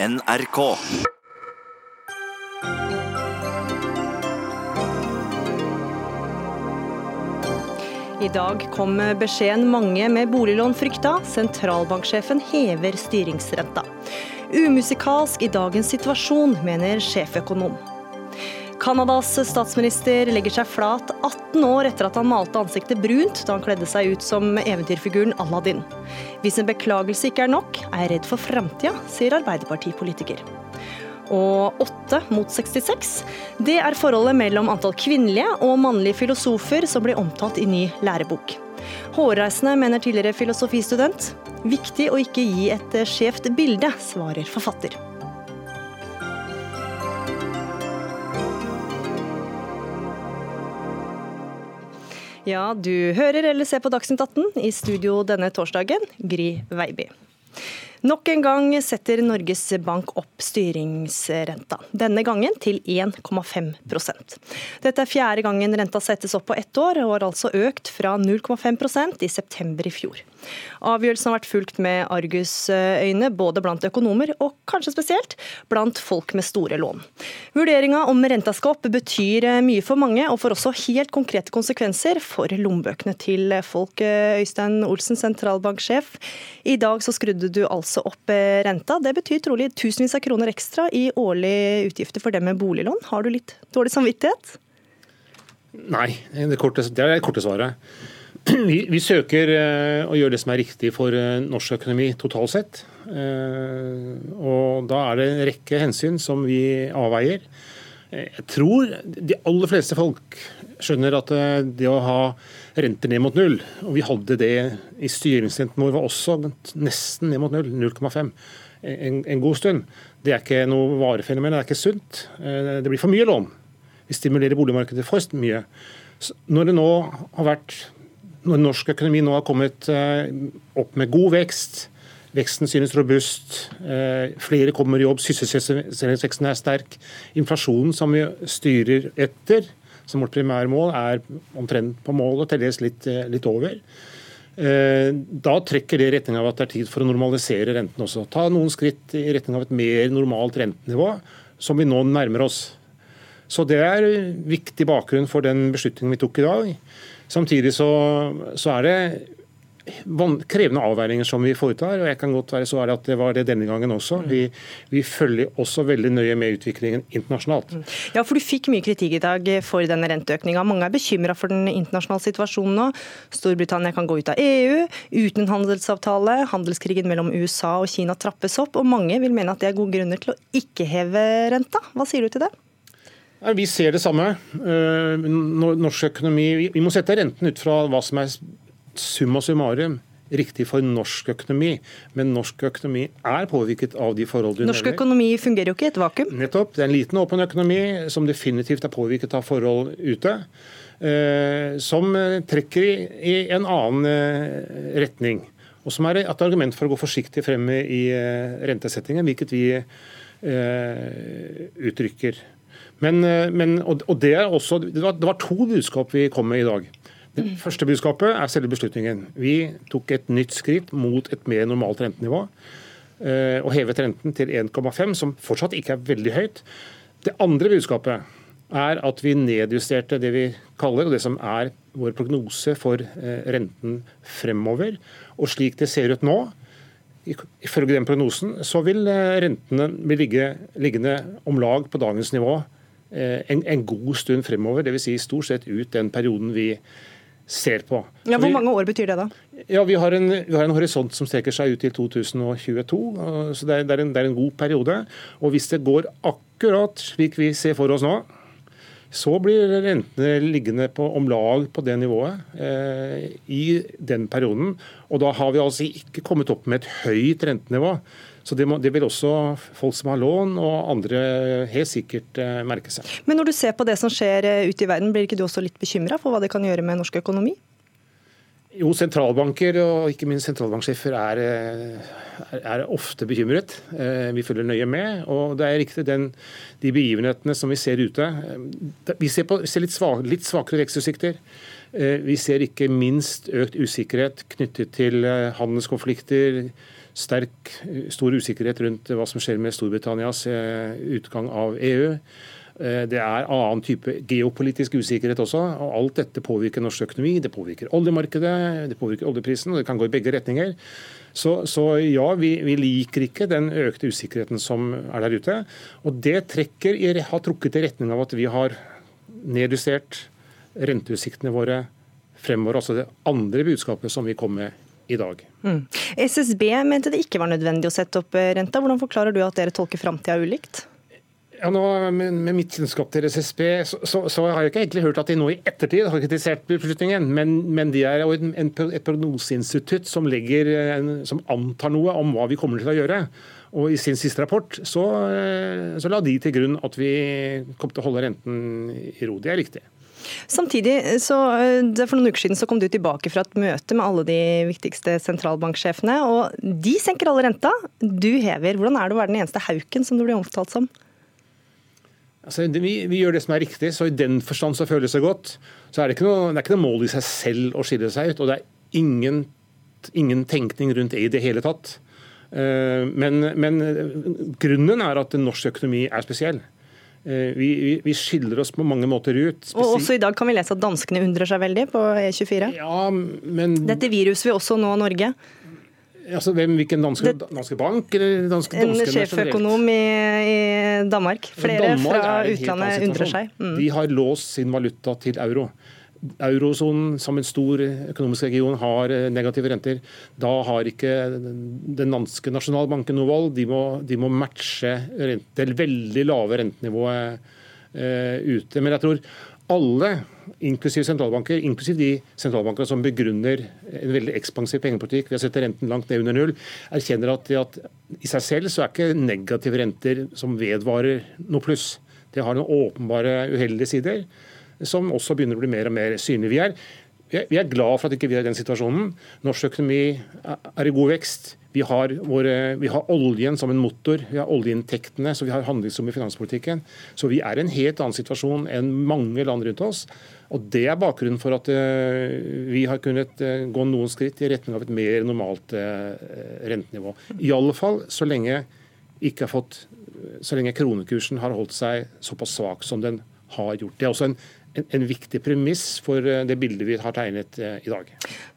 NRK. I dag kom beskjeden mange med boliglån frykta. Sentralbanksjefen hever styringsrenta. Umusikalsk i dagens situasjon, mener sjeføkonom. Canadas statsminister legger seg flat 18 år etter at han malte ansiktet brunt da han kledde seg ut som eventyrfiguren Aladdin. Hvis en beklagelse ikke er nok, er jeg redd for framtida, sier Arbeiderpartipolitiker. Og 8 mot 66, det er forholdet mellom antall kvinnelige og mannlige filosofer som blir omtalt i ny lærebok. Hårreisende, mener tidligere filosofistudent. Viktig å ikke gi et skjevt bilde, svarer forfatter. Ja, du hører eller ser på Dagsnytt 18 i studio denne torsdagen, Gry Veiby. Nok en gang setter Norges Bank opp styringsrenta, denne gangen til 1,5% Dette er fjerde gangen renta settes opp på ett år, og har altså økt fra 0,5% i september i fjor. Avgjørelsen har vært fulgt med argusøyne både blant økonomer og kanskje spesielt blant folk med store lån. Vurderinga om renta skal opp betyr mye for mange, og får også helt konkrete konsekvenser for lommebøkene til folk. Øystein Olsen, sentralbanksjef. I dag så skrudde du altså opp renta. Det betyr trolig tusenvis av kroner ekstra i årlige utgifter for dem med boliglån. Har du litt dårlig samvittighet? Nei, det, korte, det er det korte svaret. Vi, vi, søker uh, å gjøre det som er riktig for uh, norsk økonomi totalt sett. Og da er det en rekke hensyn som vi avveier. Jeg tror de aller fleste folk skjønner at det å ha renter ned mot null, og vi hadde det i styringsrenten vår var også nesten ned mot null, 0,5 en, en, god stund. Det er ikke noe varefenomen, det er ikke sunt. Det blir for mye lån. Vi stimulerer boligmarkedet for mye. Når det nå har vært når norsk økonomi nå har kommet eh, opp med god vekst, veksten synes robust, eh, flere kommer i jobb, sysselsettingsveksten er sterk, inflasjonen som vi styrer etter, som vårt primære mål, er omtrent på målet, til dels litt, eh, litt over. Da trekker det i retning av at det er tid for å normalisere renten også. Ta noen skritt i retning av et mer normalt rentenivå, som vi nå nærmer oss. Så Det er viktig bakgrunn for den beslutningen vi tok i dag. Samtidig så, så er det krevende avveininger som vi foretar. og jeg kan godt være så ærlig at det var det denne gangen også. Vi, vi følger også veldig nøye med utviklingen internasjonalt. Ja, for Du fikk mye kritikk i dag for denne renteøkninga. Mange er bekymra for den internasjonale situasjonen nå. Storbritannia kan gå ut av EU uten en handelsavtale. Handelskrigen mellom USA og Kina trappes opp. og Mange vil mene at det er gode grunner til å ikke heve renta. Hva sier du til det? Vi ser det samme. Eh, norsk økonomi, Vi må sette renten ut fra hva som er summa summarum riktig for norsk økonomi. Men norsk økonomi er påvirket av de forhold du norsk nevner. Norsk økonomi fungerer jo ikke i et vakuum? Nettopp. Det er en liten åpen økonomi som definitivt er påvirket av forhold ute. Eh, som trekker i en annen eh, retning. Og som er et argument for å gå forsiktig fremme i rentesettingen, hvilket vi uttrykker. Men, eh, men, og det, også, det, var, det var to budskap vi kom med i dag. Det første budskapet er selve beslutningen. Vi tok et nytt skritt mot et mer normalt rentenivå. Eh, og hevet renten til 1,5, som fortsatt ikke er veldig høyt. Det andre budskapet er at vi nedjusterte det vi kaller, og det som er vår prognose for eh, renten fremover. Og slik det ser ut nå, ifølge den prognosen, så vil rentene bli liggende om lag på dagens nivå Eh, en, en god stund fremover. Dvs. Si stort sett ut den perioden vi ser på. Ja, hvor mange år betyr det da? Ja, Vi har en, vi har en horisont som strekker seg ut til 2022. så det er, det, er en, det er, en, god periode. Og Hvis det går akkurat slik vi ser for oss nå, så blir rentene liggende på om lag på det nivået eh, i den perioden. Og da har vi altså ikke kommet opp med et høyt rentenivå. Så det, må, det, vil også folk som har lån og andre helt sikkert eh, merke seg. Men når du ser på det som skjer eh, ute i verden, blir ikke du også litt bekymra for hva det kan gjøre med norsk økonomi? Jo, sentralbanker og ikke minst sentralbanksjefer er, eh, er, er, ofte bekymret. Vi følger nøye med. og det er riktig den, De begivenhetene som vi ser ute Vi ser, på, vi ser litt, svak, litt, svakere vekstutsikter. Vi ser ikke minst økt usikkerhet knyttet til handelskonflikter, sterk, stor usikkerhet rundt hva som skjer med Storbritannias utgang av EU. Det er annen type geopolitisk usikkerhet også. og Alt dette påvirker norsk økonomi. Det påvirker oljemarkedet, det påvirker oljeprisen, og det kan gå i begge retninger. Så, så ja, vi, vi, liker ikke den økte usikkerheten som er der ute. Og det trekker, har trukket i retning av at vi har nedjustert renteutsiktene våre fremover. Altså det andre budskapet som vi kom med i dag. Mm. SSB mente det ikke var nødvendig å sette opp renta. Hvordan forklarer du at dere tolker framtida ulikt? Ja, nå, med, med, mitt kjennskap til SSB, så, så, så, har jeg ikke egentlig hørt at de nå i ettertid har kritisert beslutningen. Men, men de er en, en, et prognoseinstitutt som, legger, som antar noe om hva vi kommer til å gjøre. Og I sin siste rapport så, så la de til grunn at vi kom til å holde renten i ro. Det er riktig. Samtidig, så For noen uker siden så kom du tilbake fra et møte med alle de viktigste sentralbanksjefene. og De senker alle renta, du hever. Hvordan er det å være den eneste hauken som du blir omtalt som? Altså, vi, vi, gjør det som er riktig, så i den forstand så føles det godt. Så er det, ikke noe, det er ikke noe mål i seg selv å skille seg ut. Og det er ingen, ingen tenkning rundt det i det hele tatt. Eh, men, men, grunnen er at norsk økonomi er spesiell. Eh, vi, vi, vi, skiller oss på mange måter ut. Og også i dag kan vi lese at danskene undrer seg veldig på E24. Ja, men... Dette viruset vil også nå Norge. Altså, hvem, hvilken danske, danske bank? Eller danske, en sjeføkonom i, i, Danmark. Flere Danmark fra utlandet undrer seg. Mm. De har låst sin valuta til euro. Eurosonen som en stor økonomisk region har eh, negative renter. Da har ikke den danske nasjonalbanken noe valg. De må, de må matche det veldig lave rentenivået uh, ute. Men jeg tror alle inklusiv sentralbanker, inklusiv de sentralbankene som begrunner en veldig ekspansiv pengepolitikk vi har sett renten langt ned under null, erkjenner at, at i seg selv så er ikke negative renter som vedvarer noe pluss. Det har noen åpenbare uheldige sider, som også begynner å bli mer og mer synlig. Vi er, vi er glad for at ikke vi er i den situasjonen. Norsk økonomi er i god vekst. Vi har, våre, vi har, oljen som en motor, vi har oljeinntektene, så vi har handlingsrom i finanspolitikken. Så vi er i en helt annen situasjon enn mange land rundt oss. Og Det er bakgrunnen for at uh, vi har kunnet uh, gå noen skritt i retning av et mer normalt uh, rentenivå. I alle fall så lenge, fått, så lenge kronekursen har holdt seg såpass svak som den har gjort. Det er også en en, en, viktig premiss for eh, det bildet vi har tegnet eh, i dag.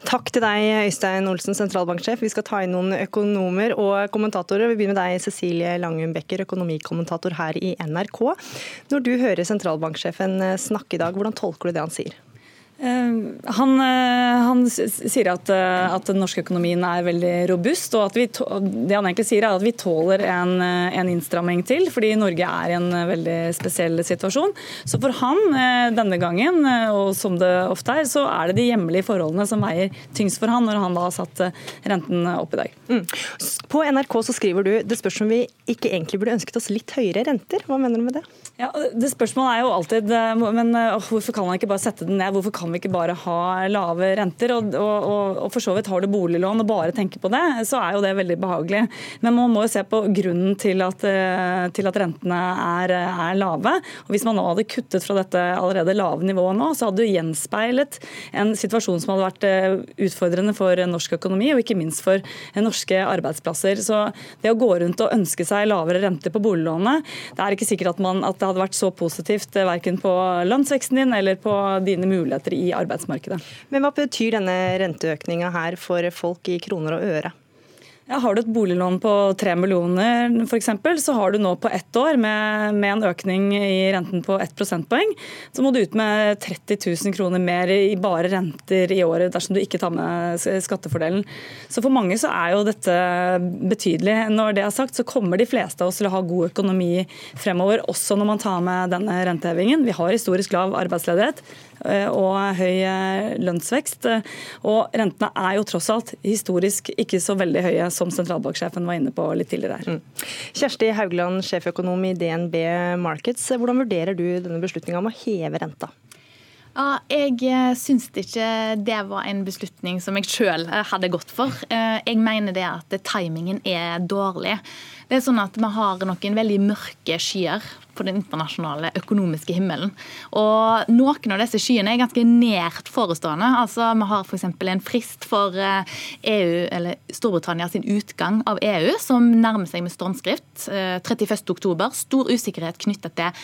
Takk til deg, Øystein Olsen, sentralbanksjef. Vi skal ta inn noen økonomer og kommentatorer. Vi begynner med deg, Cecilie Langum Becker, økonomikommentator her i NRK. Når du hører sentralbanksjefen eh, snakke i dag, hvordan tolker du det han sier? Eh, han, eh, han, sier at, eh, at, den norske økonomien er veldig robust. og vi, Det han egentlig sier er at vi tåler en, en, innstramming til, fordi Norge er i en veldig spesiell situasjon. Så for han denne gangen, og som det ofte er, så er det de hjemlige forholdene som veier tyngst for han når han da har satt renten opp i dag. Mm. På NRK så skriver du det spørs om vi ikke egentlig burde ønsket oss litt høyere renter. Hva mener du med det? Ja, det Spørsmålet er jo alltid men hvorfor kan man ikke bare sette den ned? Hvorfor kan vi ikke bare ha lave renter. Og, og, og, for så vidt har du boliglån og bare tenker på det, så er jo det veldig behagelig. Men man må jo se på grunnen til at, eh, til at rentene er, er, lave. Og Hvis man nå hadde kuttet fra dette allerede lave nivået nå, så hadde du gjenspeilet en situasjon som hadde vært eh, utfordrende for norsk økonomi, og ikke minst for norske arbeidsplasser. Så det å gå rundt og ønske seg lavere renter på boliglånet, det er ikke sikkert at, man, at det hadde vært så positivt eh, verken på lønnsveksten din eller på dine muligheter i arbeidsmarkedet. Men Hva betyr denne renteøkninga her for folk i kroner og øre? Ja, har du et boliglån på 3 millioner f.eks., så har du nå på ett år med, med, en økning i renten på 1 prosentpoeng, så må du ut med 30 000 kroner mer i bare renter i året dersom du ikke tar med skattefordelen. Så for mange så er jo dette betydelig. Når det er sagt, så kommer de fleste av oss til å ha god økonomi fremover, også når man tar med denne rentehevingen. Vi har historisk lav arbeidsledighet og høy eh, lønnsvekst. Og rentene er jo tross alt historisk ikke så veldig høye som sentralbanksjefen var inne på litt tidligere her. Mm. Kjersti Haugland, sjeføkonom i DNB Markets. Hvordan vurderer du denne beslutninga om å heve renta? Ja, jeg eh, syns ikke det var en beslutning som jeg sjøl eh, hadde gått for. Eh, jeg mener det at timingen er dårlig. Det er sånn at Vi har noen veldig mørke skyer på den internasjonale økonomiske himmelen. Og Noen av disse skyene er ganske nært forestående. Altså, Vi har f.eks. en frist for EU, eh, e eller Storbritannia sin utgang av EU, som nærmer seg med stormskrift. 31.10. Eh, Stor usikkerhet knyttet til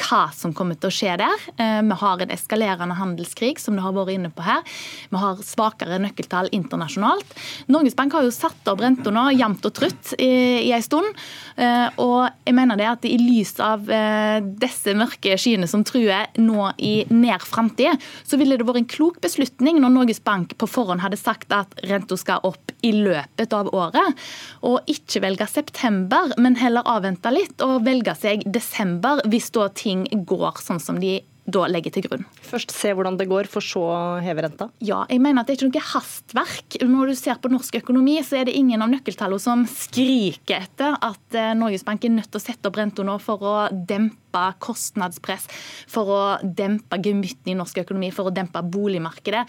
hva som kommer til å skje der. Eh, vi har en eskalerende handelskrig, som du har vært inne på her. Vi har svakere nøkkeltall internasjonalt. Norges Bank har jo satt opp renta nå jevnt og trutt i, i en stund. Eh, og jeg mener det at i lys av eh, disse mørke skyene som truer nå i nær framtid, så ville det vært en klok beslutning når Norges Bank på forhånd hadde sagt at renta skal opp i løpet av året, og ikke velge september, men heller avvente litt og velge seg desember hvis da ting går sånn som de da legger til grunn. Først se hvordan det går, for så heve renta? Ja, jeg mener at det er ikke noe hastverk. Når du ser på norsk økonomi, så er det ingen av nøkkeltallene som skriker etter at eh, Norges Bank er nødt til å sette opp renta nå for å dempe kostnadspress, for å dempe gemytten i norsk økonomi, for å dempe boligmarkedet.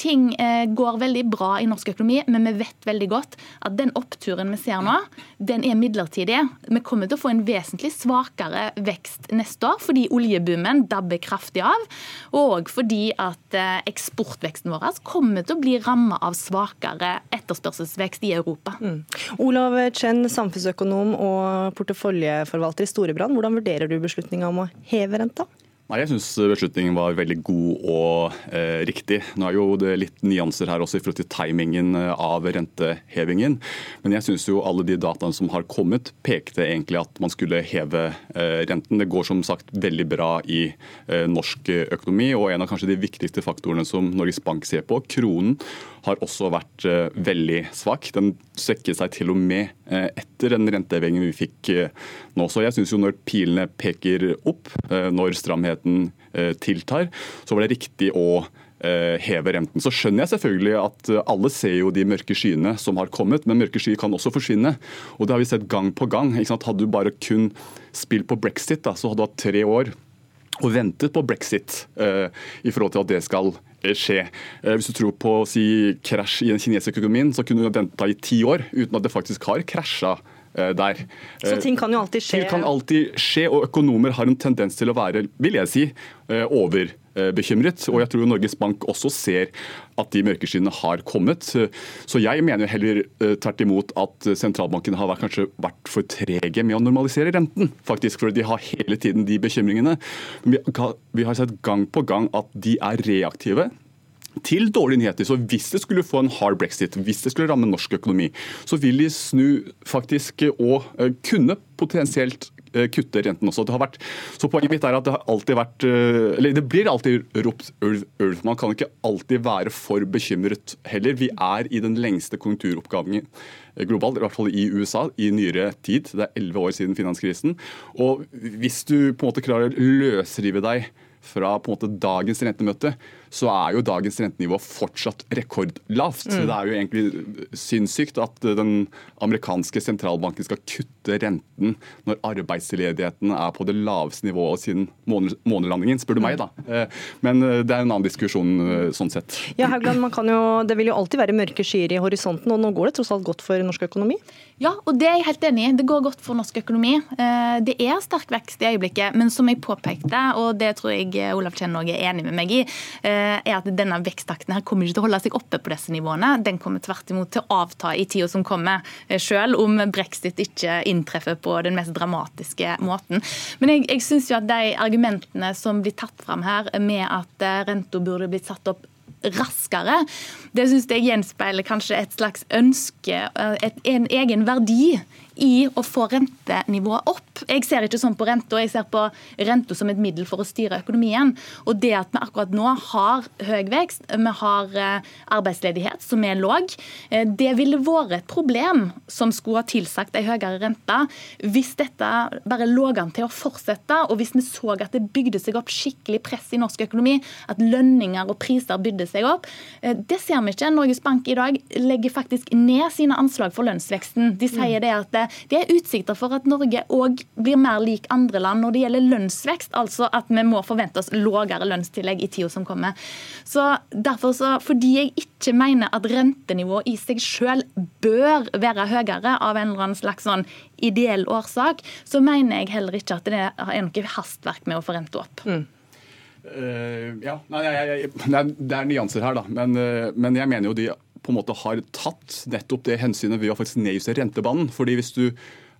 Ting eh, går veldig bra i norsk økonomi, men vi vet veldig godt at den oppturen vi ser nå, den er midlertidig. Vi kommer til å få en vesentlig svakere vekst neste år fordi oljeboomen dabber kraftig av, og fordi at eh, eksportveksten vår kommer til å bli ramma av svakere etterspørselsvekst i Europa. Mm. Olav Chen, samfunnsøkonom og porteføljeforvalter i Storebrand. Hvordan vurderer du beslutninga om å heve renta? Nei, Jeg syns beslutningen var veldig god og eh, riktig. Nå er jo det litt nyanser her også i forhold til timingen eh, av rentehevingen. Men jeg syns jo alle de dataene som har kommet, pekte egentlig at man skulle heve eh, renten. Det går som sagt veldig bra i eh, norsk økonomi, og en av kanskje de viktigste faktorene som Norges Bank ser på, kronen, har også vært uh, veldig svak. Den svekket seg til og med uh, etter den rentehevingen vi fikk uh, nå. Så jeg syns jo når pilene peker opp, når stramheten tiltar, så var det riktig å heve renten. Så skjønner jeg selvfølgelig at alle ser jo de mørke skyene som har kommet, men mørke skyer kan også forsvinne. Og det har vi sett gang på gang. Hadde du bare kun spilt på brexit, da, så hadde du hatt tre år og ventet på brexit eh, i forhold til at det skal skje. Uh, hvis du tror på å si krasj i den kinesiske økonomien, så kunne du venta i ti år uten at det faktisk har krasja der. Så ting kan jo alltid skje? Ting kan alltid skje, og økonomer har en tendens til å være, vil jeg si, over Eh, bekymret. Og jeg tror Norges Bank også ser at de mørkeskyene har kommet. Så jeg mener heller eh, tvert imot at sentralbanken har kanskje vært for trege med å normalisere renten. faktisk, For de har hele tiden de bekymringene. Vi har sett gang på gang at de er reaktive til dårlige nyheter. Så hvis det skulle få en hard brexit, hvis det skulle ramme norsk økonomi, så vil de snu faktisk og eh, kunne potensielt Eh, kutte renten også. Det har vært, så Poenget mitt er at det har alltid vært eh, eller det blir alltid ropt ulv, ulv. Man kan ikke alltid være for bekymret heller. Vi er i den lengste konjunkturoppgangen eh, globalt, i hvert fall i USA, i nyere tid. Det er elleve år siden finanskrisen. Og hvis du på en måte klarer å løsrive deg fra på en måte dagens rentemøte, så er jo dagens rentenivå fortsatt rekordlavt. Mm. Det er jo egentlig sinnssykt at den amerikanske sentralbanken skal kutte renten når arbeidsledigheten er på det laveste nivået siden månelandingen, spør du meg. da. Eh, men eh, det er en annen diskusjon eh, sånn sett. Ja, Haugland, jo, Det vil jo alltid være mørke skyer i horisonten, og nå går det tross alt godt for norsk økonomi? Ja, og det er jeg helt enig i. Det går godt for norsk økonomi. Det er sterk vekst i øyeblikket, men som jeg påpekte, og det tror jeg Olav Kjenn er enig med meg i, Eh, er at denne veksttakten her kommer ikke til å holde seg oppe på disse nivåene. Den kommer tvert imot til å avta i tida som kommer, eh, selv om brexit ikke inntreffer på den mest dramatiske måten. Men jeg, jeg syns jo at de argumentene som blir tatt fram her, med at eh, renta burde blitt satt opp raskere. Det syns jeg gjenspeiler kanskje et slags ønske, et, en egen verdi i å få rentenivået opp. Jeg ser ikke sånn på renta, jeg ser på renta som et middel for å styre økonomien. Og det at vi akkurat nå har høy vekst, vi har eh, arbeidsledighet som er låg, eh, det ville vært et problem som skulle ha tilsagt en høyere rente hvis dette bare lå an til å fortsette, og hvis vi så at det bygde seg opp skikkelig press i norsk økonomi, at lønninger og priser bydde seg opp. Eh, det ser vi ikke. Norges Bank i dag legger faktisk ned sine anslag for lønnsveksten. De sier det at det er utsikter for at Norge òg blir mer lik andre land når det gjelder lønnsvekst. Altså at vi må forvente oss lavere lønnstillegg i tida som kommer. Så derfor så, Fordi jeg ikke mener at rentenivået i seg selv bør være høyere av en eller annen slags sånn ideell årsak, så mener jeg heller ikke at det er noe hastverk med å få renta opp. Mm. Uh, ja, nei, jeg, jeg, det, er, det er nyanser her, da. Men, uh, men jeg mener jo de på en måte har tatt nettopp det hensynet ved å faktisk nedjustere rentebanen. Fordi hvis du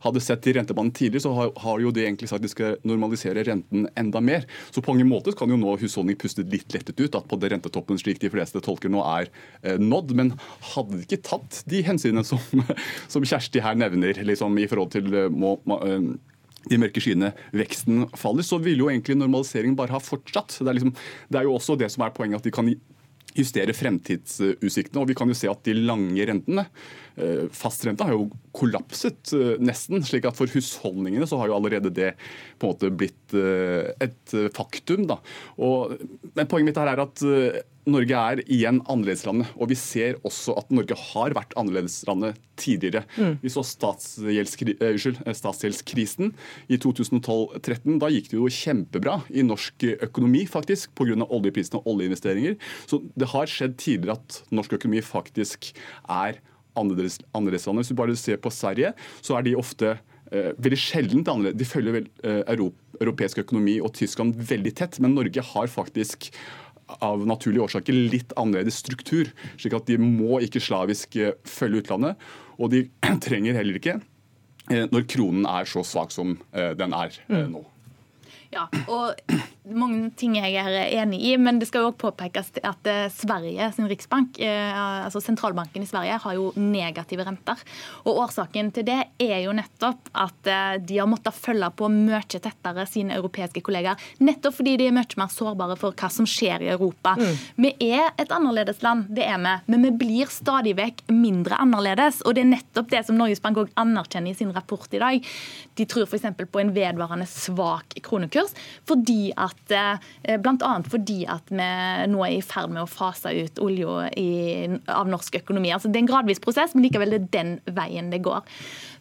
hadde sett i rentebanen tidligere, så har, har, jo det egentlig sagt at de skal normalisere renten enda mer. Så på mange måter kan jo nå husholdning puste litt lettet ut at på det rentetoppen slik de fleste tolker nå er eh, nådd. Men hadde de ikke tatt de hensynene som, som Kjersti her nevner, liksom i forhold til eh, må, må, eh, de mørke skyene, veksten faller, så ville jo egentlig normaliseringen bare ha fortsatt. Det er, liksom, det er jo også det som er poenget, at de kan justere fremtidsutsiktene. Og vi kan jo se at de lange rentene, fastrenta, har jo kollapset eh, nesten. slik at for husholdningene så har jo allerede det på en måte blitt eh, et faktum. da. Og, men poenget mitt her er at Norge er igjen annerledeslandet. Og vi ser også at Norge har vært annerledeslandet tidligere. Mm. Vi så eh, statsgjeldskrisen i 2012-2013. Da gikk det jo kjempebra i norsk økonomi, faktisk, pga. oljeprisene og oljeinvesteringer. Så det har skjedd tidligere at norsk økonomi faktisk er annerledeslandet. Hvis du bare ser på Sverige, så er de ofte eh, veldig sjeldent annerledes. De følger vel, eh, europeisk økonomi og Tyskland veldig tett, men Norge har faktisk av naturlige årsaker litt annerledes struktur. slik at de må ikke slavisk eh, følge utlandet. Og de trenger heller ikke eh, når kronen er så svak som eh, den er mm. nå. Ja, og mange ting jeg er enig i, men det skal jo også påpekes at eh, Sverige sin riksbank, eh, altså sentralbanken i Sverige, har jo negative renter. Og Årsaken til det er jo nettopp at eh, de har måttet følge på mye tettere sine europeiske kollegaer. Nettopp fordi de er mye mer sårbare for hva som skjer i Europa. Mm. Vi er et annerledes land, det er vi, men vi blir stadig vekk mindre annerledes. Og det er nettopp det som Norges Bank også anerkjenner i sin rapport i dag. De tror f.eks. på en vedvarende svak kronekurs fordi at at eh, Bl.a. fordi at vi nå er i ferd med å fase ut olja av norsk økonomi. Altså, det er en gradvis prosess, men likevel det er den veien det går.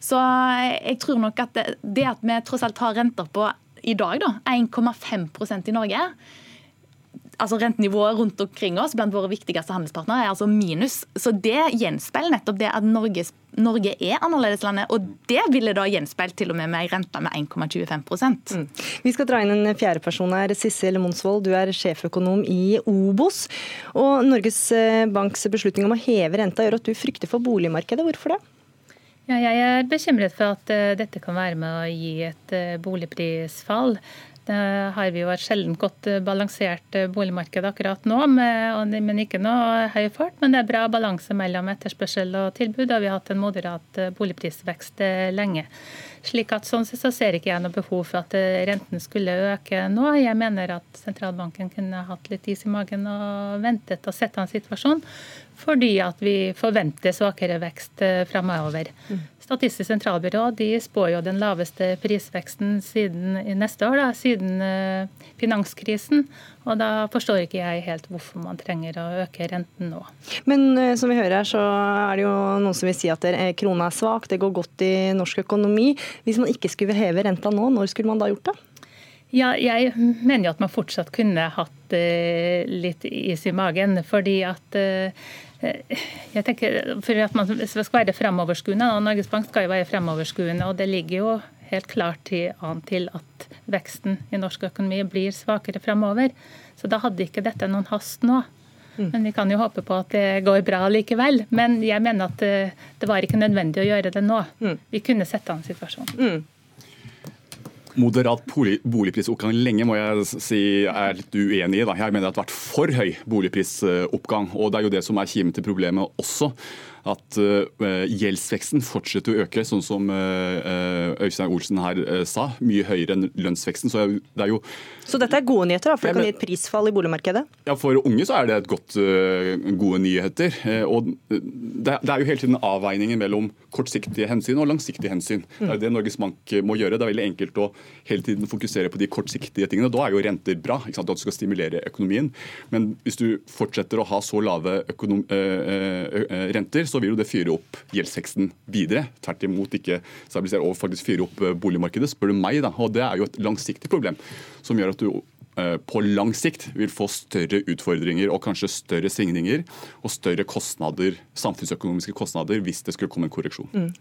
Så eh, jeg tror nok at det, det at vi tross alt har renter på i dag 1,5% i Norge altså rentenivået rundt omkring oss blant våre viktigste handelspartnere er altså minus. Så det gjenspeiler nettopp det at Norges, Norge er annerledeslandet. Og det ville da gjenspeilt til og med med ei rente med 1,25 mm. Vi skal dra inn en fjerde person her. Sissel Monsvold, du er sjeføkonom i Obos. Og Norges eh, Banks beslutning om å heve renta gjør at du frykter for boligmarkedet. Hvorfor det? Ja, jeg er bekymret for at uh, dette kan være med å gi et uh, boligprisfall. Det har vi jo et sjelden godt eh, balansert eh, boligmarked akkurat nå, men ikke noe høy fart. Men det er bra balanse mellom etterspørsel og tilbud, og vi har hatt en moderat eh, boligprisvekst lenge. Slik at Sånn så ser ikke jeg noe behov for at renten skulle øke nå. Jeg mener at sentralbanken kunne hatt litt is i magen og ventet og sett an situasjonen, fordi at vi forventer svakere vekst framover. Mm. Statistisk sentralbyrå de spår jo den laveste prisveksten siden, neste år, da, siden uh, finanskrisen. Og Da forstår ikke jeg helt hvorfor man trenger å øke renten nå. Men uh, som vi hører her, så er det jo noen som vil si at krona er svak, det går godt i norsk økonomi. Hvis man ikke skulle heve renta nå, når skulle man da gjort det? Ja, jeg mener jo at man fortsatt kunne hatt litt is i magen. fordi at Eh, jeg tenker, for at man skal være fremoverskuende, og Norges Bank skal jo være fremoverskuende, og det ligger jo helt klart an til at veksten i norsk økonomi blir svakere fremover. Så da hadde ikke dette noen hast nå. Mm. Men vi kan jo håpe på at det går bra likevel. Men jeg mener at eh, det var ikke nødvendig å gjøre det nå. Mm. Vi kunne sette an situasjonen. Moderat boligprisoppgang lenge må jeg si er litt uenig i. Da. Jeg mener det har vært for høy boligprisoppgang. og Det er jo det som er kimen til problemet også at uh, gjeldsveksten fortsetter å øke, sånn som uh, Øystein Olsen her sa. Mye høyere enn lønnsveksten. Så, det er jo, så dette er gode nyheter, da, for det kan gi et prisfall i boligmarkedet? Ja, For unge så er det et godt, gode nyheter. og det, er jo hele tiden avveiningen mellom kortsiktige hensyn og langsiktige hensyn. Det er det Norges Bank må gjøre. Det er veldig enkelt å hele tiden fokusere på de kortsiktige tingene. Da er jo renter bra, ikke sant? at du skal stimulere økonomien. Men hvis du fortsetter å ha så lave renter, så vil jo det fyre opp gjeldsveksten videre. Tvert imot ikke stabilisere og faktisk fyre opp eh, boligmarkedet, spør du meg. da, og Det er jo et langsiktig problem som gjør at du eh, på lang sikt vil få større utfordringer og kanskje større svingninger og større kostnader, samfunnsøkonomiske kostnader hvis det skulle komme en korreksjon. Mm?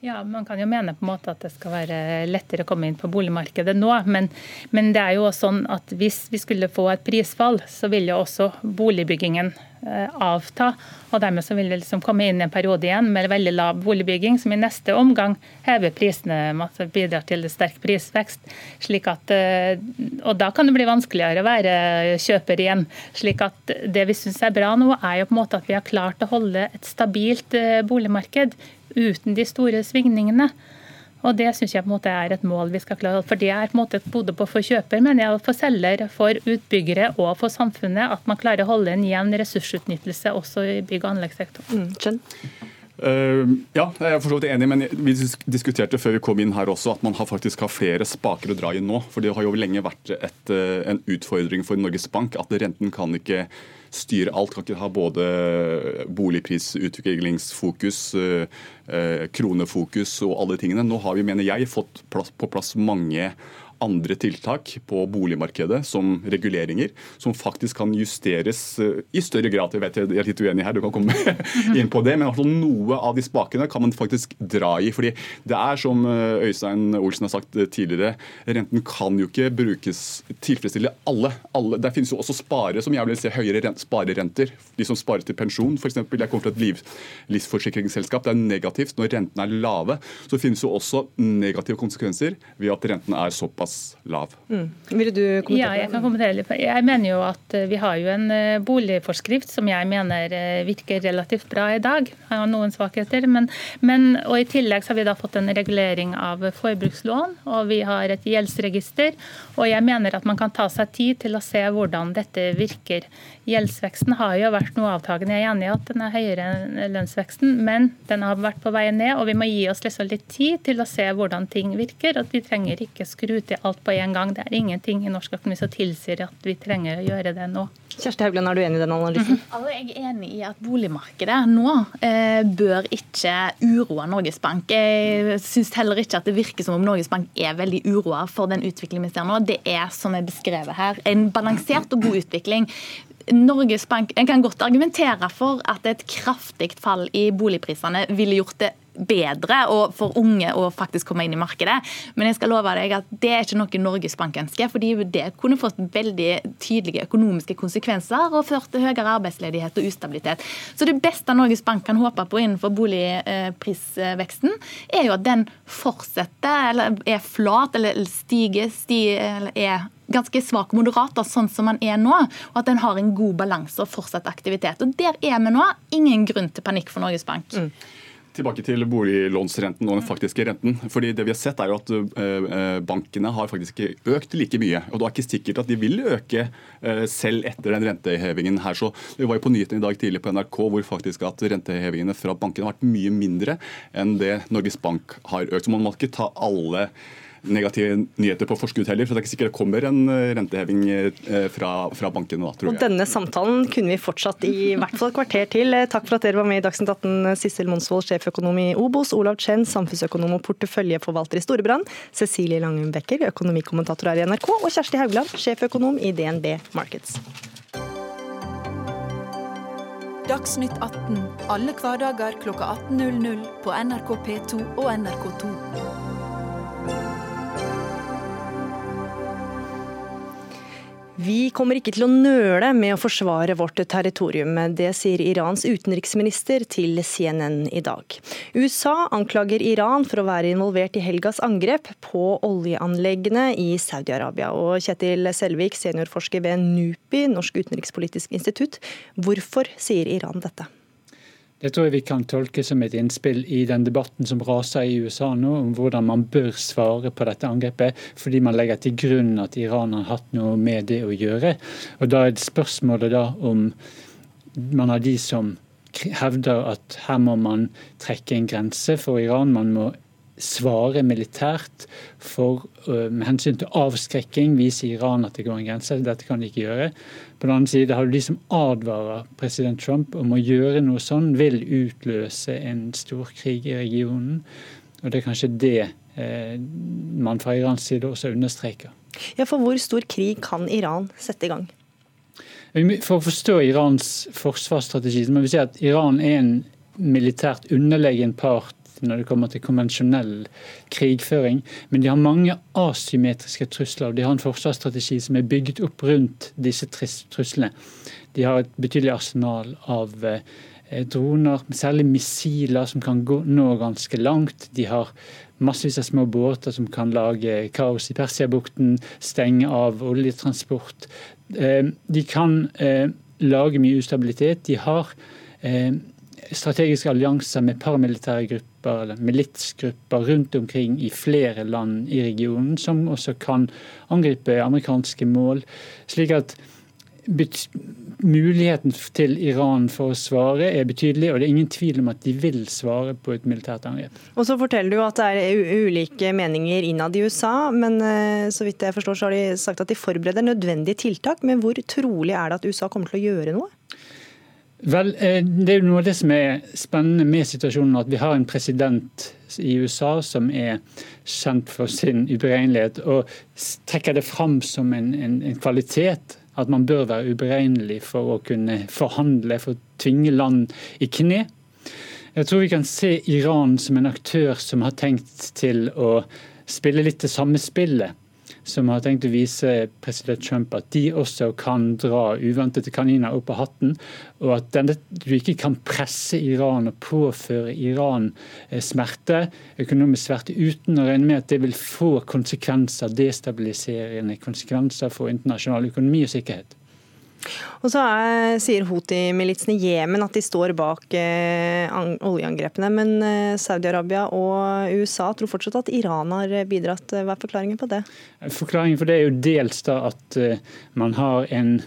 Ja, Man kan jo mene på en måte at det skal være lettere å komme inn på boligmarkedet nå. Men, men det er jo også sånn at hvis vi skulle få et prisfall, så vil jo også boligbyggingen eh, avta. og Dermed så vil det liksom komme inn i en periode igjen med veldig lav boligbygging, som i neste omgang hever prisene, altså bidrar til sterk prisvekst. slik at, eh, og Da kan det bli vanskeligere å være kjøper igjen. slik at Det vi syns er bra nå, er jo på en måte at vi har klart å holde et stabilt eh, boligmarked uten de store svingningene. Og Det synes jeg på en måte er et mål vi skal klare. For Det er på en måte både for kjøper, men jeg, for selger, for utbyggere og for samfunnet. At man klarer å holde en jevn ressursutnyttelse også i bygg- og anleggssektoren. Mm, Uh, ja, jeg er forstått enig, men vi diskuterte før vi kom inn her også at man har faktisk har flere spaker å dra i nå. For det har jo lenge vært et, eh, en utfordring for Norges Bank at renten kan ikke styre alt. Kan ikke ha både boligprisutviklingsfokus, eh, eh, kronefokus og alle tingene. Nå har vi, mener jeg, fått på plass mange andre tiltak på boligmarkedet, som reguleringer, som faktisk kan justeres eh, i større grad. Jeg vet jeg er litt uenig her, du kan komme inn på det, men noe av de spakene kan man faktisk dra i. fordi det er som eh, Øystein Olsen har sagt eh, tidligere, renten kan jo ikke brukes tilfredsstille alle. alle. Der finnes jo også spare som jeg vil se høyere rent, sparerenter. De som sparer til pensjon, f.eks. Jeg kommer til et liv, livsforsikringsselskap. Det er negativt når rentene er lave. Så finnes jo også negative konsekvenser ved at rentene er såpass såpass lav. Mm. Vil du kommentere? Ja, jeg kan kommentere litt. Jeg mener jo at eh, vi har jo en eh, boligforskrift som jeg mener eh, virker relativt bra i dag. Jeg har noen svakheter. Men, men, og I tillegg så har vi da fått en regulering av forbrukslån, og vi har et gjeldsregister. Og jeg mener at man kan ta seg tid til å se hvordan dette virker. Gjeldsveksten har jo vært noe avtagende. Jeg er enig i at den er høyere enn lønnsveksten, men den har vært på vei ned. Og vi må gi oss liksom litt tid til å se hvordan ting virker. og Vi trenger ikke skru til alt på en gang. Det er ingenting i norsk økonomi som tilsier at vi trenger å gjøre det nå. Kjersti Haugland, er du enig i den analysen? Mm -hmm. altså, jeg er enig i at boligmarkedet nå eh, bør ikke uroe Norges Bank. Jeg syns heller ikke at det virker som om Norges Bank er veldig uroa for den utviklingen vi ser nå. Det er, som er beskrevet her, en balansert og god utvikling. Norges Bank en kan godt argumentere for at et kraftig fall i boligprisene ville gjort det bedre og for unge å faktisk komme inn i markedet. Men jeg skal love deg at det er ikke noe Norges Bank ønsker. fordi det kunne fått veldig tydelige økonomiske konsekvenser og ført til høyere arbeidsledighet og ustabilitet. Så det beste Norges Bank kan håpe på innenfor boligprisveksten, er jo at den fortsetter, eller er flat, eller stiger, stiger eller er ganske svak og moderat, sånn som man er nå. Og at den har en god balanse og fortsatt aktivitet. Og Der er vi nå. Ingen grunn til panikk for Norges Bank. Mm. Tilbake til boliglånsrenten og den faktiske renten. Fordi det vi har sett er jo at uh, Bankene har faktisk ikke økt like mye. og Det er ikke sikkert at de vil øke uh, selv etter den rentehevingen her. Så Vi var jo på nyhetene i dag tidlig på NRK hvor faktisk at rentehevingene fra bankene har vært mye mindre enn det Norges Bank har økt. Så man må ikke ta alle negative nyheter på forskudd heller. Så det er ikke sikkert det kommer en eh, renteheving eh, fra, fra bankene da, tror jeg. Og denne samtalen kunne vi fortsatt i hvert fall et kvarter til. Eh, takk for at dere var med i Dagsnytt 18, Sissel Monsvold, sjeføkonom i Obos, Olav Chen, samfunnsøkonom og porteføljeforvalter i Storebrand, Cecilie Becker, økonomikommentator her i NRK, og Kjersti Haugland, sjeføkonom i DNB Markets. Dagsnytt 18 alle hverdager klokka 18.00 på NRK P2 og NRK2. Vi kommer ikke til å nøle med å forsvare vårt territorium. Det sier Irans utenriksminister til CNN i dag. USA anklager Iran for å være involvert i helgas angrep på oljeanleggene i Saudi-Arabia. Og Kjetil Selvik, seniorforsker ved NUPI, Norsk utenrikspolitisk institutt. Hvorfor sier Iran dette? Det tror jeg vi kan tolke som et innspill i den debatten som raser i USA nå, om hvordan man bør svare på dette angrepet, fordi man legger til grunn at Iran har hatt noe med det å gjøre. Og Da er det spørsmålet da om man har de som hevder at her må man trekke en grense for Iran. Man må svare militært for, med hensyn til avskrekking, vise Iran at det går en grense. Dette kan de ikke gjøre. På den annen side har du de som advarer president Trump om å gjøre noe sånn, vil utløse en storkrig i regionen. Og det er kanskje det eh, man fra Irans side også understreker. Ja, For hvor stor krig kan Iran sette i gang? For å forstå Irans forsvarsstrategi må vi si at Iran er en militært underlegen part når det kommer til konvensjonell krigføring. Men de har mange asymmetriske trusler. og De har en forsvarsstrategi som er bygget opp rundt disse truslene. De har et betydelig arsenal av eh, droner, særlig missiler som kan gå, nå ganske langt. De har massevis av små båter som kan lage kaos i Persiabukten, stenge av oljetransport. Eh, de kan eh, lage mye ustabilitet. De har strategiske allianser med paramilitære grupper eller militsgrupper rundt omkring i flere land i regionen, som også kan angripe amerikanske mål. slik at Muligheten til Iran for å svare er betydelig, og det er ingen tvil om at de vil svare på et militært angrep. Og så forteller du at det er ulike meninger innad i USA, men eh, så vidt jeg forstår så har de sagt at de forbereder nødvendige tiltak. Men hvor trolig er det at USA kommer til å gjøre noe? Vel, eh, Det er jo noe av det som er spennende med situasjonen, at vi har en president i USA som er kjent for sin uberegnelighet, og trekker det fram som en, en, en kvalitet at man bør være uberegnelig for å kunne forhandle, for å tvinge land i kne. Jeg tror vi kan se Iran som en aktør som har tenkt til å spille litt det samme spillet som har tenkt å vise president Trump at de også kan dra uventede kaniner opp av hatten, og at denne, du ikke kan presse Iran og påføre Iran eh, smerte, økonomisk smerte, uten å regne med at det vil få konsekvenser, destabiliserende konsekvenser for internasjonal økonomi og sikkerhet. Og så er, sier Houthi-militsen i Jemen at de står bak eh, oljeangrepene. Men eh, Saudi-Arabia og USA tror fortsatt at Iran har bidratt. Hva er forklaringen på det? Forklaringen på det er jo dels da at eh, man har en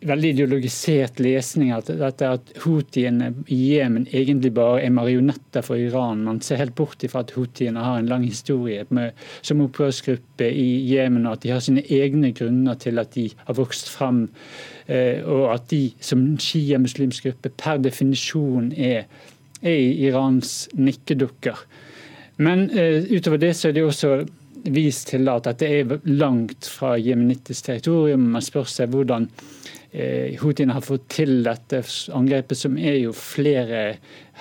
veldig ideologisert lesning at at, at houthiene i Jemen egentlig bare er marionetter for Iran. Man ser helt bort ifra at houthiene har en lang historie med, som opprørsgruppe i Jemen, og at de har sine egne grunner til at de har vokst frem, eh, og at de som sjiamuslimsk gruppe per definisjon er, er Irans nikkedukker. Men uh, utover det så er det også vist til at dette er langt fra jemenittisk territorium. Man spør seg hvordan Eh, Houthiene har fått til dette angrepet, som er jo flere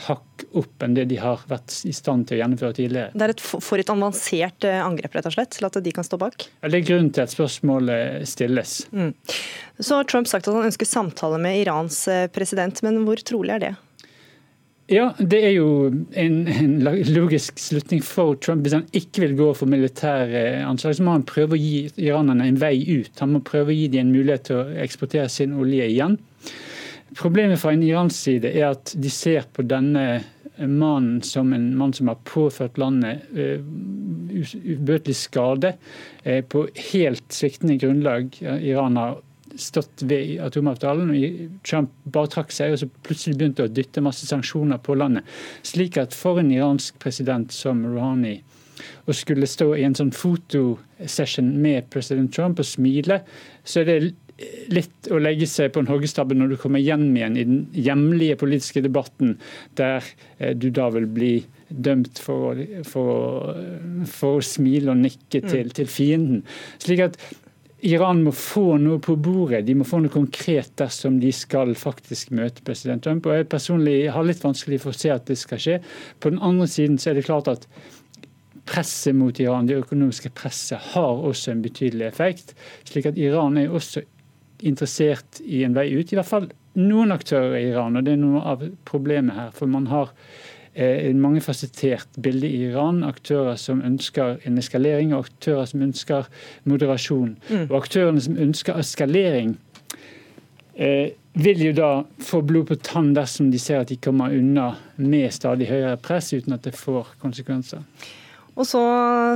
hakk opp enn det de har vært i stand til å gjennomføre tidligere. Det er et for et avansert eh, angrep, rett og slett, til at de kan stå bak? Ja, det er grunnen til at spørsmålet stilles. Mm. Så har Trump sagt at han ønsker samtale med Irans eh, president, men hvor trolig er det? Ja, det er jo en, en, logisk slutning for Trump. Hvis han ikke vil gå for militære anslag, så må han prøve å gi iranerne en vei ut. Han må prøve å gi dem en mulighet til å eksportere sin olje igjen. Problemet fra en iransk side er at de ser på denne mannen som en mann som har påført landet uh, ubøtelig skade uh, på helt sviktende grunnlag. Iran har stått ved atomavtalen. og Trump bare trakk seg og så plutselig begynte å dytte masse sanksjoner på landet. Slik at for en iransk president som Rouhani å skulle stå i en sånn fotosession med president Trump og smile, så er det litt å legge seg på en hoggestabbe når du kommer hjem igjen i den hjemlige politiske debatten, der eh, du da vil bli dømt for, for, for å smile og nikke til, mm. til fienden. Slik at Iran må få noe på bordet, de må få noe konkret dersom de skal faktisk møte president Trump. Og Jeg personlig har litt vanskelig for å se at det skal skje. På den andre siden så er det klart at presset mot Iran, det økonomiske presset, har også en betydelig effekt. slik at Iran er også interessert i en vei ut. I hvert fall noen aktører i Iran, og det er noe av problemet her. For man har en mangefasettert bilde i Iran. Aktører som ønsker en eskalering, og aktører som ønsker moderasjon. Mm. Og aktørene som ønsker eskalering, eh, vil jo da få blod på tann dersom de ser at de kommer unna med stadig høyere press, uten at det får konsekvenser. Og så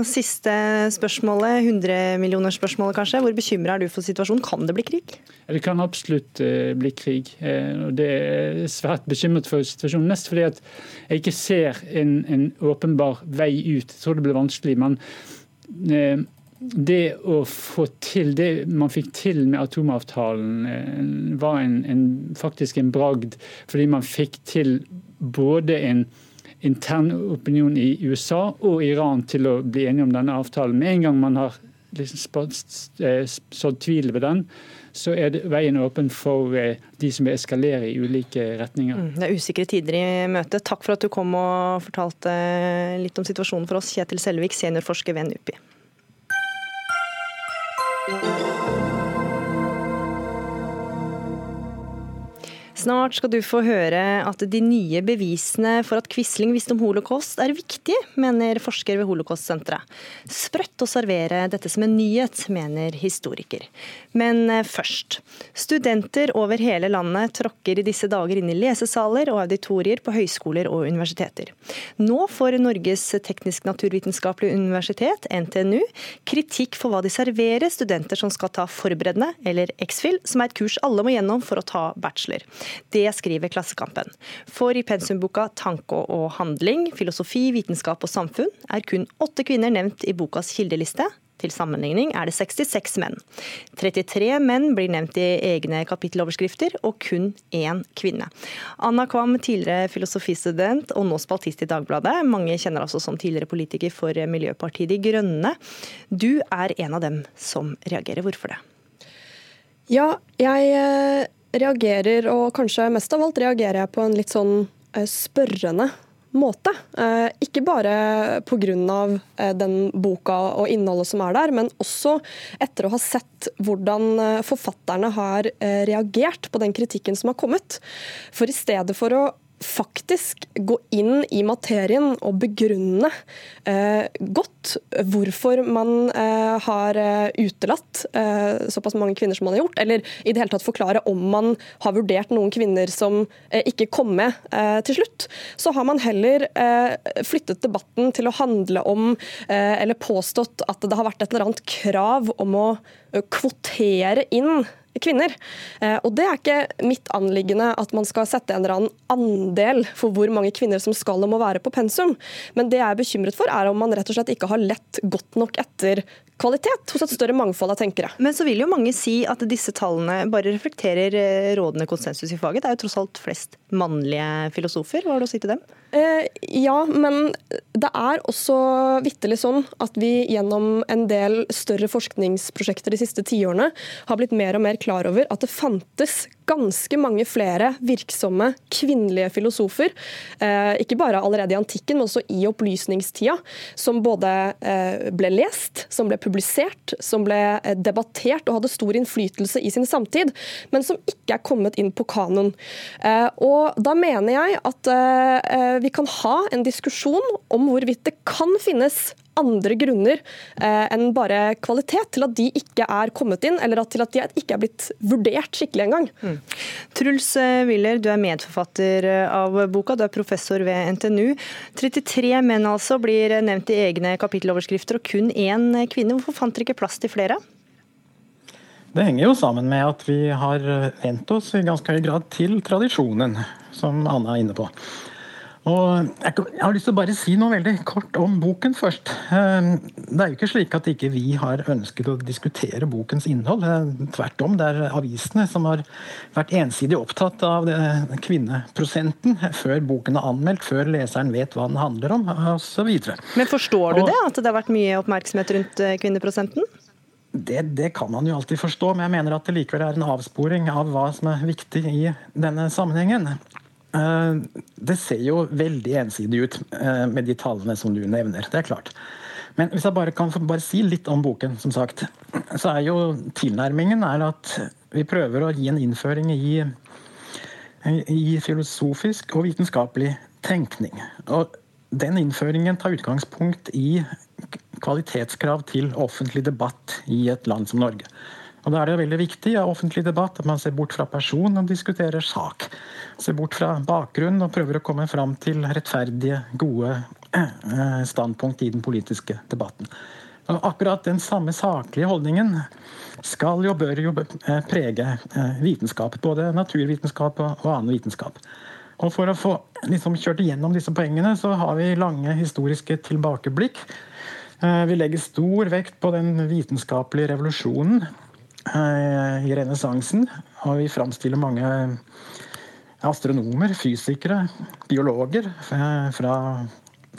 siste spørsmålet, 100-millionersspørsmålet kanskje. Hvor bekymra er du for situasjonen? Kan det bli krig? Det kan absolutt uh, bli krig. Uh, og Det er svært bekymret for situasjonen. Nest fordi at jeg ikke ser en, en åpenbar vei ut. Jeg tror det blir vanskelig. men uh, det å få til det man fikk til med atomavtalen, var en, en, faktisk en bragd. Fordi man fikk til både en intern opinion i USA og Iran til å bli enige om denne avtalen. Med en gang man har liksom eh, sådd tvil ved den, så er veien åpen for eh, de som vil eskalere i ulike retninger. Mm, det er usikre tider i møtet. Takk for at du kom og fortalte eh, litt om situasjonen for oss, Kjetil Selvik, seniorforsker ved NUPI. Snart skal du få høre at de nye bevisene for at Quisling visste om holocaust er viktige, mener forsker ved Holocaust-senteret. Sprøtt å servere dette som en nyhet, mener historiker. Men eh, først. Studenter over hele landet tråkker i disse dager inn i lesesaler og auditorier på høyskoler og universiteter. Nå får Norges teknisk-naturvitenskapelige universitet, NTNU, kritikk for hva de serverer studenter som skal ta forberedende, eller X-FIL, som er et kurs alle må gjennom for å ta bachelor. Det skriver Klassekampen. For i pensumboka 'Tanke og handling filosofi, vitenskap og samfunn' er kun åtte kvinner nevnt i bokas kildeliste. Til sammenligning er det 66 menn. 33 menn blir nevnt i egne kapitteloverskrifter, og kun én kvinne. Anna Kvam, tidligere filosofistudent og nå spaltist i Dagbladet. Mange kjenner altså som tidligere politiker for Miljøpartiet De Grønne. Du er en av dem som reagerer. Hvorfor det? Ja, jeg eh, reagerer, og kanskje mest av alt reagerer jeg på en litt sånn eh, spørrende måte. Eh, ikke bare pga. Eh, den boka og innholdet som er der, men også etter å ha sett hvordan forfatterne har reagert på den kritikken som har kommet. For i stedet for å faktisk gå inn i materien og begrunne eh, godt hvorfor man eh, har eh, utelatt eh, såpass mange kvinner som man har gjort, eller i det hele tatt forklare om man har vurdert noen kvinner som eh, ikke kom med eh, til slutt, så har man heller flyttet debatten til å handle om, eller påstått at det har vært et eller annet krav om å kvotere inn kvinner. Eh, og det er ikke mitt anliggende at man skal sette en eller annen andel for hvor mange kvinner som skal og må være på pensum, men det jeg er bekymret for, er om man rett og slett ikke har lett godt nok etter kvalitet hos et større mangfold av tenkere. Men så vil jo mange si at disse tallene bare reflekterer eh, rådende konsensus i faget. Det er jo tross alt flest mannlige filosofer. Hva har du å si til dem? Eh, ja, men det er også vitterlig sånn at vi gjennom en del større forskningsprosjekter de siste tiårene har blitt mer og mer klar over at det fantes ganske mange flere virksomme kvinnelige filosofer, eh, ikke bare allerede i antikken, men også i opplysningstida, som både eh, ble lest, som ble publisert, som ble debattert og hadde stor innflytelse i sin samtid, men som ikke er kommet inn på kanon. Og Da mener jeg at vi kan ha en diskusjon om hvorvidt det kan finnes andre grunner eh, enn bare kvalitet til at de ikke er kommet inn, eller til at de ikke er blitt vurdert skikkelig engang. Mm. Truls eh, Willer, du er medforfatter eh, av boka, du er professor ved NTNU. 33 menn altså blir nevnt i egne kapitteloverskrifter, og kun én kvinne. Hvorfor fant dere ikke plass til flere? Det henger jo sammen med at vi har vent oss i ganske høy grad til tradisjonen, som Anna er inne på. Og jeg har lyst til å bare si noe veldig kort om boken først. Ehm, det er jo ikke slik at ikke vi har ønsket å diskutere bokens innhold. Tvert om, det er avisene som har vært ensidig opptatt av kvinneprosenten før boken er anmeldt, før leseren vet hva den handler om, osv. Men forstår du det, at det har vært mye oppmerksomhet rundt eh, kvinneprosenten? Det, det, kan man jo alltid forstå, men jeg mener at det likevel er en avsporing av hva som er viktig i denne sammenhengen. Eh, det ser jo veldig ensidig ut eh, med de tallene som du nevner. Det er klart. Men hvis jeg bare kan bare si litt om boken, som sagt, så er jo tilnærmingen er at vi prøver å gi en innføring i, i filosofisk og vitenskapelig tenkning. Og den innføringen tar utgangspunkt i kvalitetskrav til offentlig debatt i et land som Norge. Og Da er det veldig viktig i offentlig debatt at man ser bort fra person og diskuterer sak. Ser bort fra bakgrunn og prøver å komme fram til rettferdige, gode standpunkt i den politiske debatten. Og akkurat den samme saklige holdningen skal jo, bør jo prege vitenskap. Både naturvitenskap og annen vitenskap. Og For å få liksom, kjørt igjennom disse poengene, så har vi lange historiske tilbakeblikk. Vi legger stor vekt på den vitenskapelige revolusjonen i renessansen. Og vi framstiller mange astronomer, fysikere, biologer fra,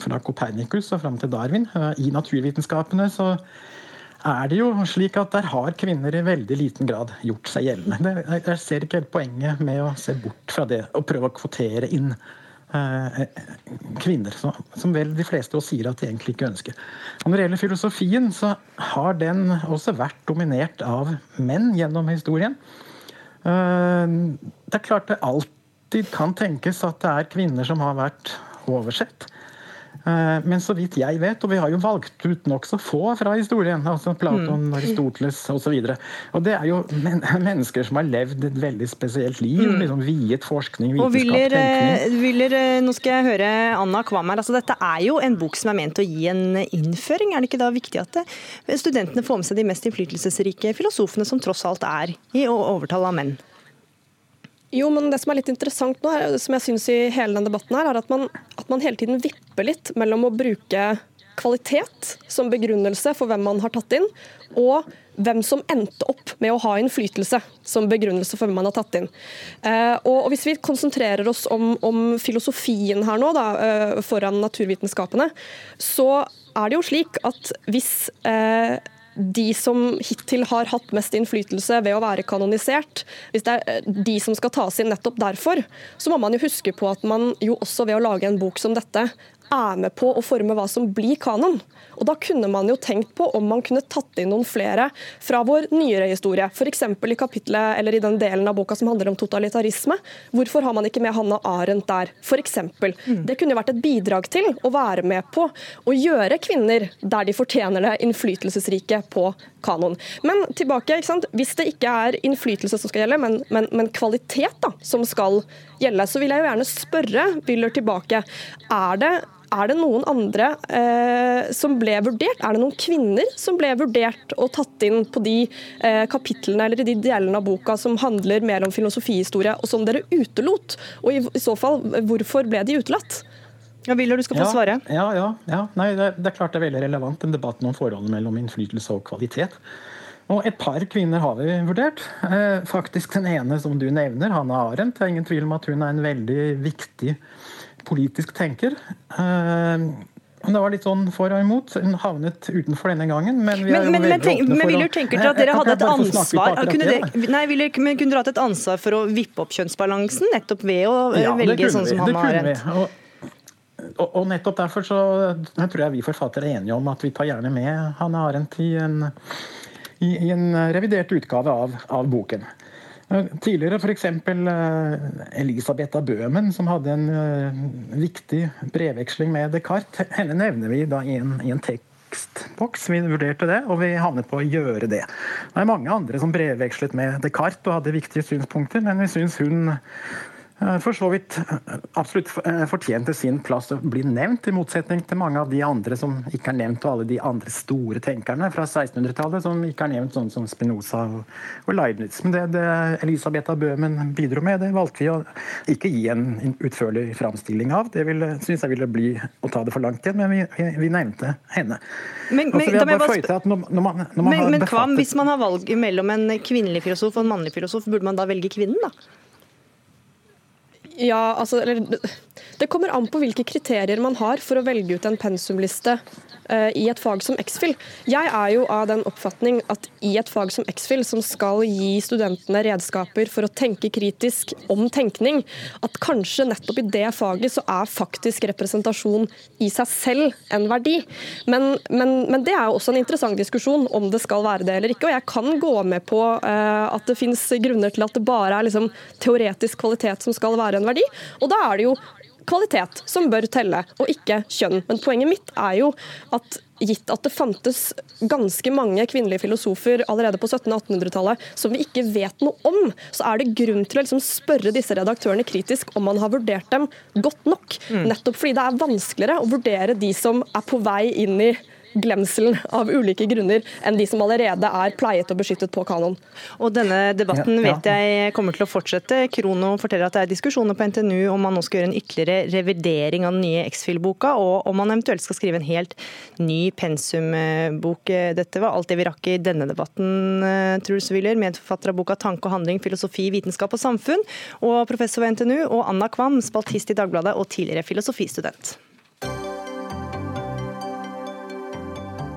fra Copernicus og fram til Darwin. I naturvitenskapene så er det jo slik at der har kvinner i veldig liten grad gjort seg gjeldende. Jeg ser ikke helt poenget med å se bort fra det og prøve å kvotere inn eh, kvinner, som vel de fleste oss sier at de egentlig ikke ønsker. Og når det gjelder filosofien, så har den også vært dominert av menn gjennom historien. Eh, det er klart det alltid kan tenkes at det er kvinner som har vært oversett. Eh, men så vidt jeg vet, og vi har jo valgt ut nokså få fra historien, altså Platon, mm. Aristoteles osv. Og, så og det er jo men mennesker som har levd et veldig spesielt liv. Mm. liksom Viet forskning, vitenskap, og Willer, tenkning. Willer, eh, nå skal jeg høre Anna Kvam her. Altså, dette er jo en bok som er ment å gi en innføring. Er det ikke da viktig at eh, studentene får med seg de mest innflytelsesrike filosofene, som tross alt er i overtall av menn? Jo, men det som er litt interessant nå, som jeg synes i hele denne debatten, her, er at man, at man hele tiden vipper litt mellom å bruke kvalitet som begrunnelse for hvem man har tatt inn, og hvem som endte opp med å ha innflytelse som begrunnelse for hvem man har tatt inn. Eh, og Hvis vi konsentrerer oss om, om filosofien her nå, da, eh, foran naturvitenskapene, så er det jo slik at hvis eh, de som hittil har hatt mest innflytelse ved å være kanonisert, hvis det er eh, de som skal tas inn nettopp derfor, så må man jo huske på at man jo også ved å lage en bok som dette er med på å forme hva som blir kanon. Og Da kunne man jo tenkt på om man kunne tatt inn noen flere fra vår nyere historie. F.eks. i kapitlet, eller i den delen av boka som handler om totalitarisme. Hvorfor har man ikke med Hanna Arendt der? For. Mm. Det kunne vært et bidrag til å være med på å gjøre kvinner der de fortjener det, innflytelsesrike på kanon. Men tilbake, hvis det ikke er innflytelse som skal gjelde, men, men, men kvalitet da, som skal gjelde, så vil jeg jo gjerne spørre Wyller tilbake. Er det er det noen andre eh, som ble vurdert? Er det noen kvinner som ble vurdert og tatt inn på de eh, kapitlene eller de delene av boka som handler mer om filosofihistorie, og som dere utelot? Og i, i så fall, hvorfor ble de utelatt? Ja, Willer, du skal få svare. Ja, ja, ja. Nei, det, det, er klart det er veldig relevant, den debatten om forholdet mellom innflytelse og kvalitet. Og Et par kvinner har vi vurdert. Eh, faktisk Den ene som du nevner, Hanna Arendt. Det er ingen tvil om at hun er en veldig viktig politisk tenker. Eh, det var litt sånn for og imot. Hun havnet utenfor denne gangen. Men vi er men, jo men, veldig tenk, åpne for men, Willer, tenker dere at dere hadde et ansvar kunne dere, nei, ville, men kunne dere hatt et ansvar for å vippe opp kjønnsbalansen, nettopp ved å ja, velge sånn som Hanna Arendt? Og, og, nettopp derfor så jeg tror jeg vi forfattere er enige om at vi tar gjerne med Hanne Arendt i en i, i en revidert utgave av, av boken. Eh, tidligere f.eks. Elisabeth Elisabetha Bøhmen, som hadde en uh, viktig brevveksling med Descartes. Henne nevner vi da i en, i en tekstboks. Vi vurderte det, og vi havnet på å gjøre det. Det er mange andre som brevvekslet med Descartes og hadde viktige synspunkter, men vi syns hun Eh, for så vidt eh, absolutt eh, fortjente sin plass å bli nevnt, i motsetning til mange av de andre som ikke er nevnt, og alle de andre store tenkerne fra 1600-tallet som ikke er nevnt, sånn som Spinoza og Leibniz. Men det, det Elisabetha Bøhmen bidro med, det valgte vi å ikke gi en utførlig framstilling av. Det syns jeg ville bli å ta det for langt igjen, men vi, vi, vi nevnte henne. Men, men, når man, når man men, men befattet... hvis man har valg mellom en kvinnelig filosof og en mannlig filosof, burde man da velge kvinnen, da? Ja, altså, eller, Det kommer an på hvilke kriterier man har for å velge ut en pensumliste uh, i et fag som X-FIL. Jeg er jo av den oppfatning at i et fag som X-FIL, som skal gi studentene redskaper for å tenke kritisk om tenkning, at kanskje nettopp i det faget så er faktisk representasjon i seg selv en verdi. Men, men, men det er jo også en interessant diskusjon om det skal være det eller ikke. Og jeg kan gå med på uh, at det finnes grunner til at det bare er liksom teoretisk kvalitet som skal være en verdi. Og da er det jo kvalitet som bør telle, og ikke kjønn. Men poenget mitt er jo at gitt at det fantes ganske mange kvinnelige filosofer allerede på 1700-1800-tallet som vi ikke vet noe om, så er det grunn til å liksom spørre disse redaktørene kritisk om man har vurdert dem godt nok. Mm. Nettopp fordi det er vanskeligere å vurdere de som er på vei inn i glemselen av ulike grunner enn de som allerede er pleiet og beskyttet på kanon. Og Denne debatten vet jeg kommer til å fortsette. Krono forteller at det er diskusjoner på NTNU om man nå skal gjøre en ytterligere revidering av den nye X-Fill-boka, og om man eventuelt skal skrive en helt ny pensumbok. Dette var alt det vi rakk i denne debatten, eh, Truls Wyller, medforfatter av boka 'Tanke og handling filosofi, vitenskap og samfunn', og professor ved NTNU, og Anna Kvam, spaltist i Dagbladet og tidligere filosofistudent.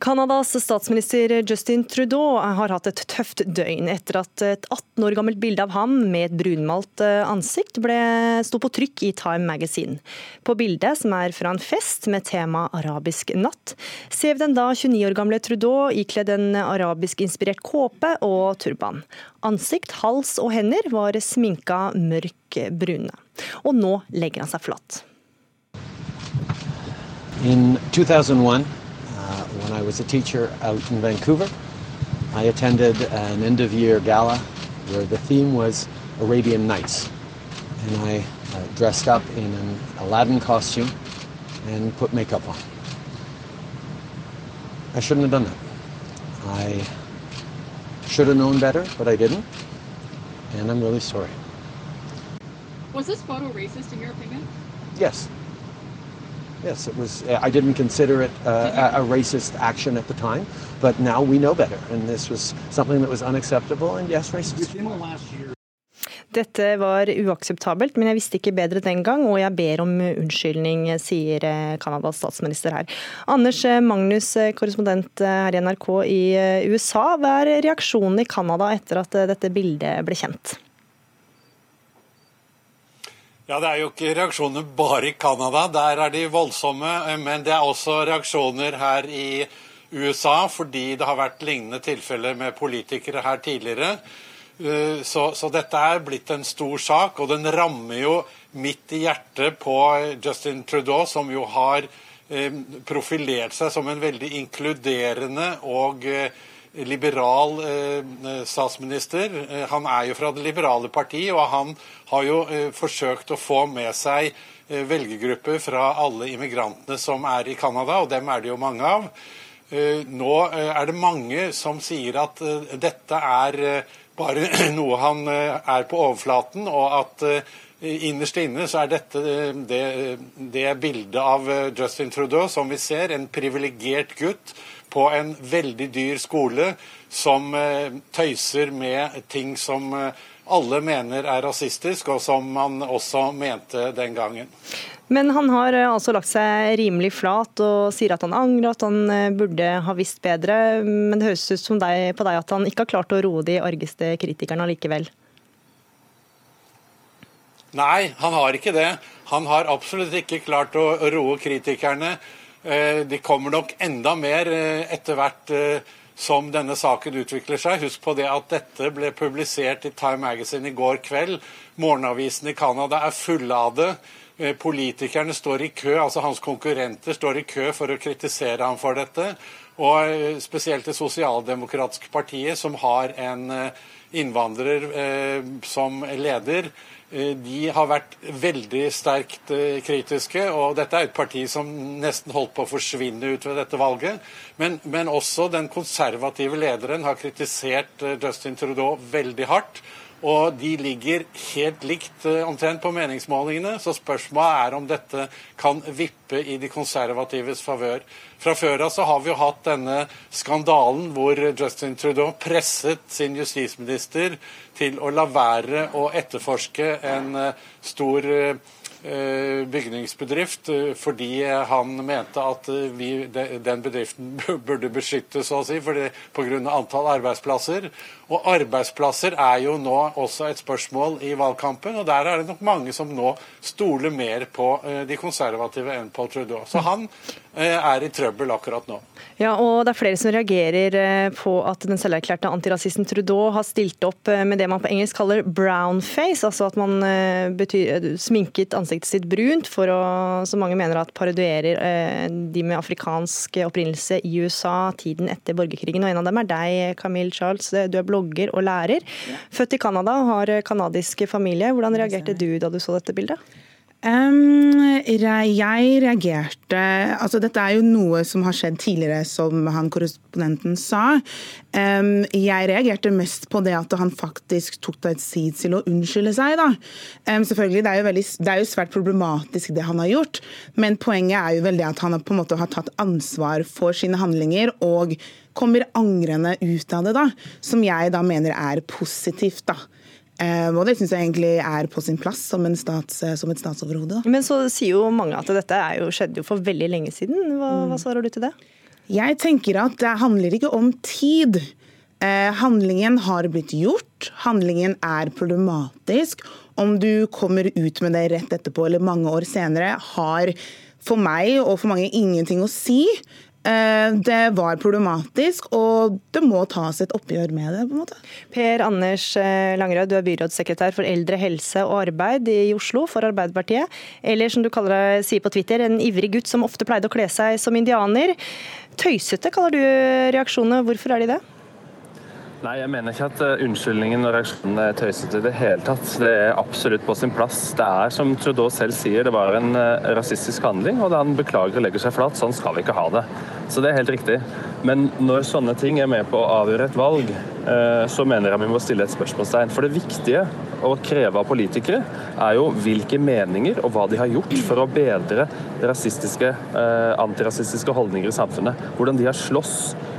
Canadas statsminister Justin Trudeau har hatt et tøft døgn etter at et 18 år gammelt bilde av ham med et brunmalt eh, ansikt ble, sto på trykk i Time Magazine. På bildet, som er fra en fest med tema arabisk natt, ser vi den da 29 år gamle Trudeau ikledd en arabisk-inspirert kåpe og turban. Ansikt, hals og hender var sminka mørk brune. Og nå legger han seg flatt. In 2001, when I was a teacher out in Vancouver. I attended an end of year gala where the theme was Arabian Nights. And I uh, dressed up in an Aladdin costume and put makeup on. I shouldn't have done that. I should have known better, but I didn't. And I'm really sorry. Was this photo racist in your opinion? Yes. Yes, it was. I didn't consider it uh, a racist action at the time, but now we know better, and this was something that was unacceptable, and yes, racist. Dette var uakseptabelt, men jeg visste ikke bedre den gang, og jeg ber om unnskyldning, sier Canadas statsminister her. Anders Magnus, korrespondent her i NRK i USA. Hva er reaksjonen i Canada etter at dette bildet ble kjent? Ja, Det er jo ikke reaksjoner bare i Canada, der er de voldsomme. Men det er også reaksjoner her i USA, fordi det har vært lignende tilfeller med politikere her tidligere. Eh, så, så, dette er blitt en stor sak, og den rammer jo midt i hjertet på Justin Trudeau, som jo har eh, profilert seg som en veldig inkluderende og eh, liberal eh, statsminister. Eh, han er jo fra det liberale partiet, og han har jo eh, forsøkt å få med seg eh, velgergrupper fra alle immigrantene som er i Canada, og dem er det jo mange av. Eh, nå eh, er det mange som sier at dette er bare noe han er på overflaten, og at Innerst inne så er dette det, det bildet av Justin Trudeau som vi ser, en privilegert gutt på en veldig dyr skole som eh, tøyser med ting som eh, alle mener er rasistisk, og som man også mente den gangen. Men han har eh, altså lagt seg rimelig flat og sier at han angrer, at han burde ha visst bedre. Men det høres ut som deg, på deg at han ikke har klart å roe de argeste kritikerne likevel? Nei, han har ikke det. Han har absolutt ikke klart å roe kritikerne. Eh, de kommer nok enda mer eh, etter hvert eh, som denne saken utvikler seg. Husk på det at dette ble publisert i Time Magazine i går kveld. Morgenavisen i Canada er fulle av det. Politikerne står i kø, altså hans konkurrenter står i kø for å kritisere ham for dette. Og spesielt det sosialdemokratiske partiet, som har en innvandrer som leder, de har vært veldig sterkt eh, kritiske. og Dette er et parti som nesten holdt på å forsvinne ut ved dette valget. Men, men også den konservative lederen har kritisert eh, Justin Trudeau veldig hardt. Og de ligger helt likt omtrent på meningsmålingene, så spørsmålet er om dette kan vippe i de konservatives favør. Fra før av så har vi jo hatt denne skandalen hvor Justin Trudeau presset sin justisminister til å la være å etterforske en eh, stor eh, eh, bygningsbedrift eh, fordi han mente at eh, vi, den bedriften burde beskyttes, så å si, pga. antall arbeidsplasser. Og arbeidsplasser er jo nå også et spørsmål i valgkampen, og der er det nok mange som nå stoler mer på de konservative enn Paul Trudeau. Så han er i trøbbel akkurat nå. Ja, og det er flere som reagerer på at den selverklærte antirasisten Trudeau har stilt opp med det man på engelsk kaller brownface, altså at man betyr, sminket ansiktet ansiktet sitt brunt for å, som mange mener at parodierer eh, de med afrikansk opprinnelse i USA tiden etter borgerkrigen. Og en av dem er deg, Camille Charles. Du er blogger og lærer. Født i Canada, har canadisk familie. Hvordan reagerte du da du så dette bildet? Um, jeg reagerte altså Dette er jo noe som har skjedd tidligere, som han korrespondenten sa. Um, jeg reagerte mest på det at han faktisk tok et tid til å unnskylde seg. Da. Um, selvfølgelig, det er, veldig, det er, jo svært problematisk det han har gjort, men poenget er jo veldig at han på en måte har tatt ansvar for sine handlinger og kommer angrende ut av det, da, som jeg da mener er positivt. da. Eh, og det syns jeg egentlig er på sin plass som, stats, eh, som et statsoverhode. Men så sier jo mange at dette jo, skjedde jo for veldig lenge siden. Hva, mm. hva svarer du til det? Jeg tenker at det handler ikke om tid. Eh, handlingen har blitt gjort. Handlingen er problematisk. Om du kommer ut med det rett etterpå eller mange år senere, har for meg og for mange ingenting å si. Eh, det var problematisk, og det må tas et oppgjør med det. på en måte. Per Anders eh, Langerød, du er byrådssekretær for eldre, helse og arbeid i Oslo for Arbeiderpartiet. Eller som du kaller sier på Twitter, en ivrig gutt som ofte pleide å kle seg som indianer. Tøysete kaller du reaksjonene. Hvorfor er de det? Nei, jeg mener ikke at uh, unnskyldningen og reaksjonen er tøysete i det hele tatt. Det er absolutt på sin plass. Det er som Trudeau selv sier, det var en uh, rasistisk handling, og han beklager og legger seg flat. Sånn skal vi ikke ha det. Så det er helt riktig. Men når sånne ting er med på å avgjøre et valg, uh, så mener jeg vi må stille et spørsmålstegn. For det viktige å kreve av politikere er jo hvilke meninger og hva de har gjort for å bedre rasistiske, antirasistiske holdninger i samfunnet. Hvordan de har slåss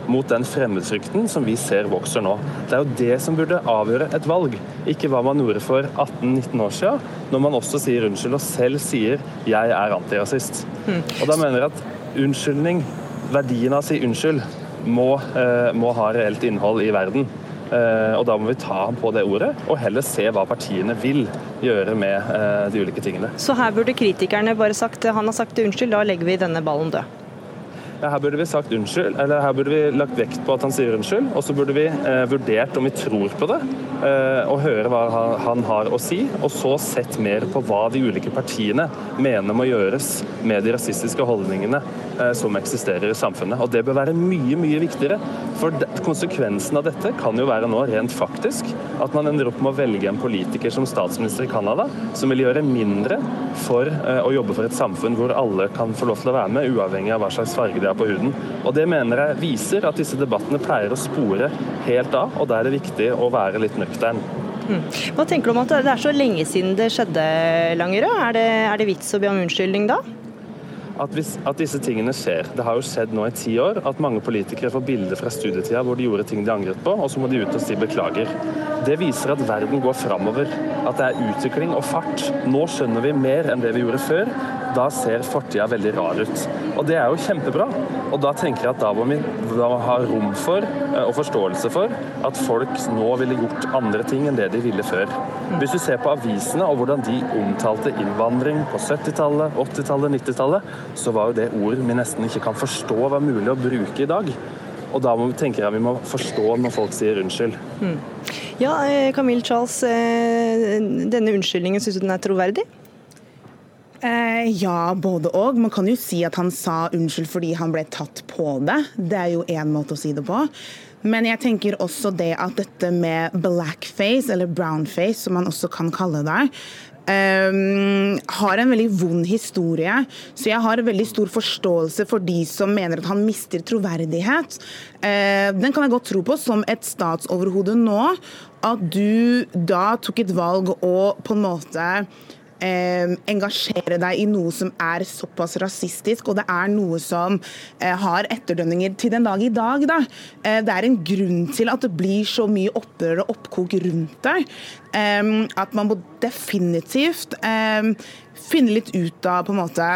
mot den fremmedfrykten som vi ser vokser nå. Det er jo det som burde avgjøre et valg, ikke hva man gjorde for 18-19 år siden, når man også sier unnskyld og selv sier 'jeg er antirasist'. Mm. Og da mener jeg at unnskyldning, verdien av å si unnskyld, må, eh, må ha reelt innhold i verden. Uh, og Da må vi ta ham på det ordet, og heller se hva partiene vil gjøre med uh, de ulike tingene. Så her burde kritikerne bare sagt han har sagt unnskyld, da legger vi denne ballen død? Her burde vi sagt unnskyld, eller her burde vi lagt vekt på at han sier unnskyld. Og så burde vi eh, vurdert om vi tror på det, eh, og høre hva han, han, har å si. Og så sett mer på hva de ulike partiene mener må gjøres med de rasistiske holdningene eh, som eksisterer i samfunnet. Og det bør være mye, mye viktigere. For konsekvensen av dette kan jo være nå rent faktisk at man ender opp med å velge en politiker som statsminister i Canada, som vil gjøre mindre for eh, å jobbe for et samfunn hvor alle kan få lov til å være med, uavhengig av hva slags farge de har på huden. Og Det mener jeg viser at disse debattene pleier å spore helt av, og da er det viktig å være litt nøktern. Hmm. Hva tenker du om at det er så lenge siden det skjedde, Langerød? Er det, er det vits å be om unnskyldning da? At, hvis, at, disse tingene skjer. Det har jo skjedd nå i ti år at mange politikere får bilder fra studietida hvor de gjorde ting de angret på, og så må de ut og si beklager. Det viser at verden går framover. At det er utvikling og fart. Nå skjønner vi mer enn det vi gjorde før da ser fortida veldig rar ut. Og det er jo kjempebra. Og da tenker jeg at da må vi ha rom for eh, og forståelse for at folk nå ville gjort andre ting enn det de ville før. Hvis du ser på avisene og hvordan de omtalte innvandring på 70-tallet, 80-tallet, 90-tallet, så var jo det ord vi nesten ikke kan forstå var mulig å bruke i dag. Og da må, tenker jeg vi må forstå når folk sier unnskyld. Mm. Ja, eh, Camille Charles, eh, denne unnskyldningen, syns du den er troverdig? Eh, ja, både og. Man kan jo si at han sa unnskyld fordi han ble tatt på det. Det er jo én måte å si det på. Men jeg tenker også det at dette med blackface, eller brownface, som man også kan kalle det, um, har en veldig vond historie. Så jeg har veldig stor forståelse for de som mener at han mister troverdighet. Uh, den kan jeg godt tro på som et statsoverhode nå. At du da tok et valg og på en måte eh, engasjere deg i noe som er såpass rasistisk, og det er noe som eh, har etterdønninger til den dag i dag. Da. Eh, det er en grunn til at det blir så mye opprør og oppkok rundt deg. Eh, at man må definitivt eh, finne litt ut av på en måte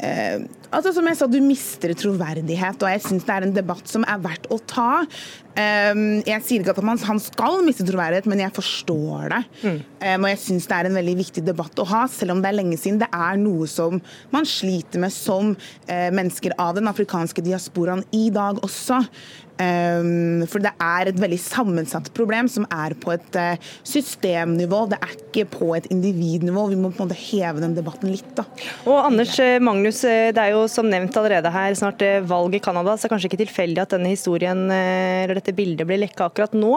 eh, altså Som jeg sa, du mister troverdighet, og jeg syns det er en debatt som er verdt å ta. Um, jeg sier ikke at man, han skal miste troverdighet, men jeg forstår det. Mm. Um, og jeg syns det er en veldig viktig debatt å ha, selv om det er lenge siden. Det er noe som man sliter med som uh, mennesker av den afrikanske diasporaen i dag også. Um, for det er et veldig sammensatt problem som er på et uh, systemnivå. Det er ikke på et individnivå. Vi må på en måte heve den debatten litt. Da. Og Anders Magnus, det er jo som nevnt allerede her snart valg i Canada, så det er kanskje ikke tilfeldig at denne historien eller dette bildet blir lekka akkurat nå.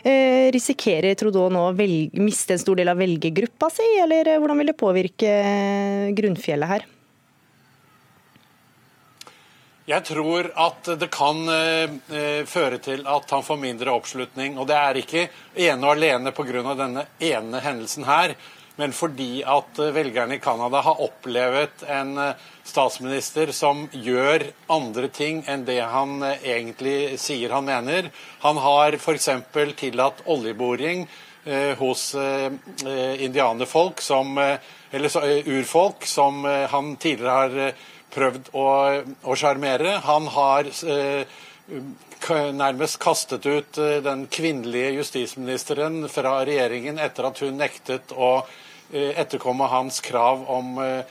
Eh, risikerer Trudeau nå å miste en stor del av velgergruppa si, eller eh, hvordan vil det påvirke eh, grunnfjellet her? Jeg tror at det kan eh, føre til at han får mindre oppslutning. Og det er ikke ene og alene pga. denne ene hendelsen her, men fordi at velgerne i Canada har opplevd en statsminister som gjør andre ting enn det han eh, egentlig sier han mener. Han har f.eks. tillatt oljeboring eh, hos eh, eh indianerfolk, eh, eller urfolk, som han tidligere har prøvd å sjarmere. Han har nærmest kastet ut den kvinnelige justisministeren fra regjeringen etter at hun nektet å etterkomme hans krav om Eh,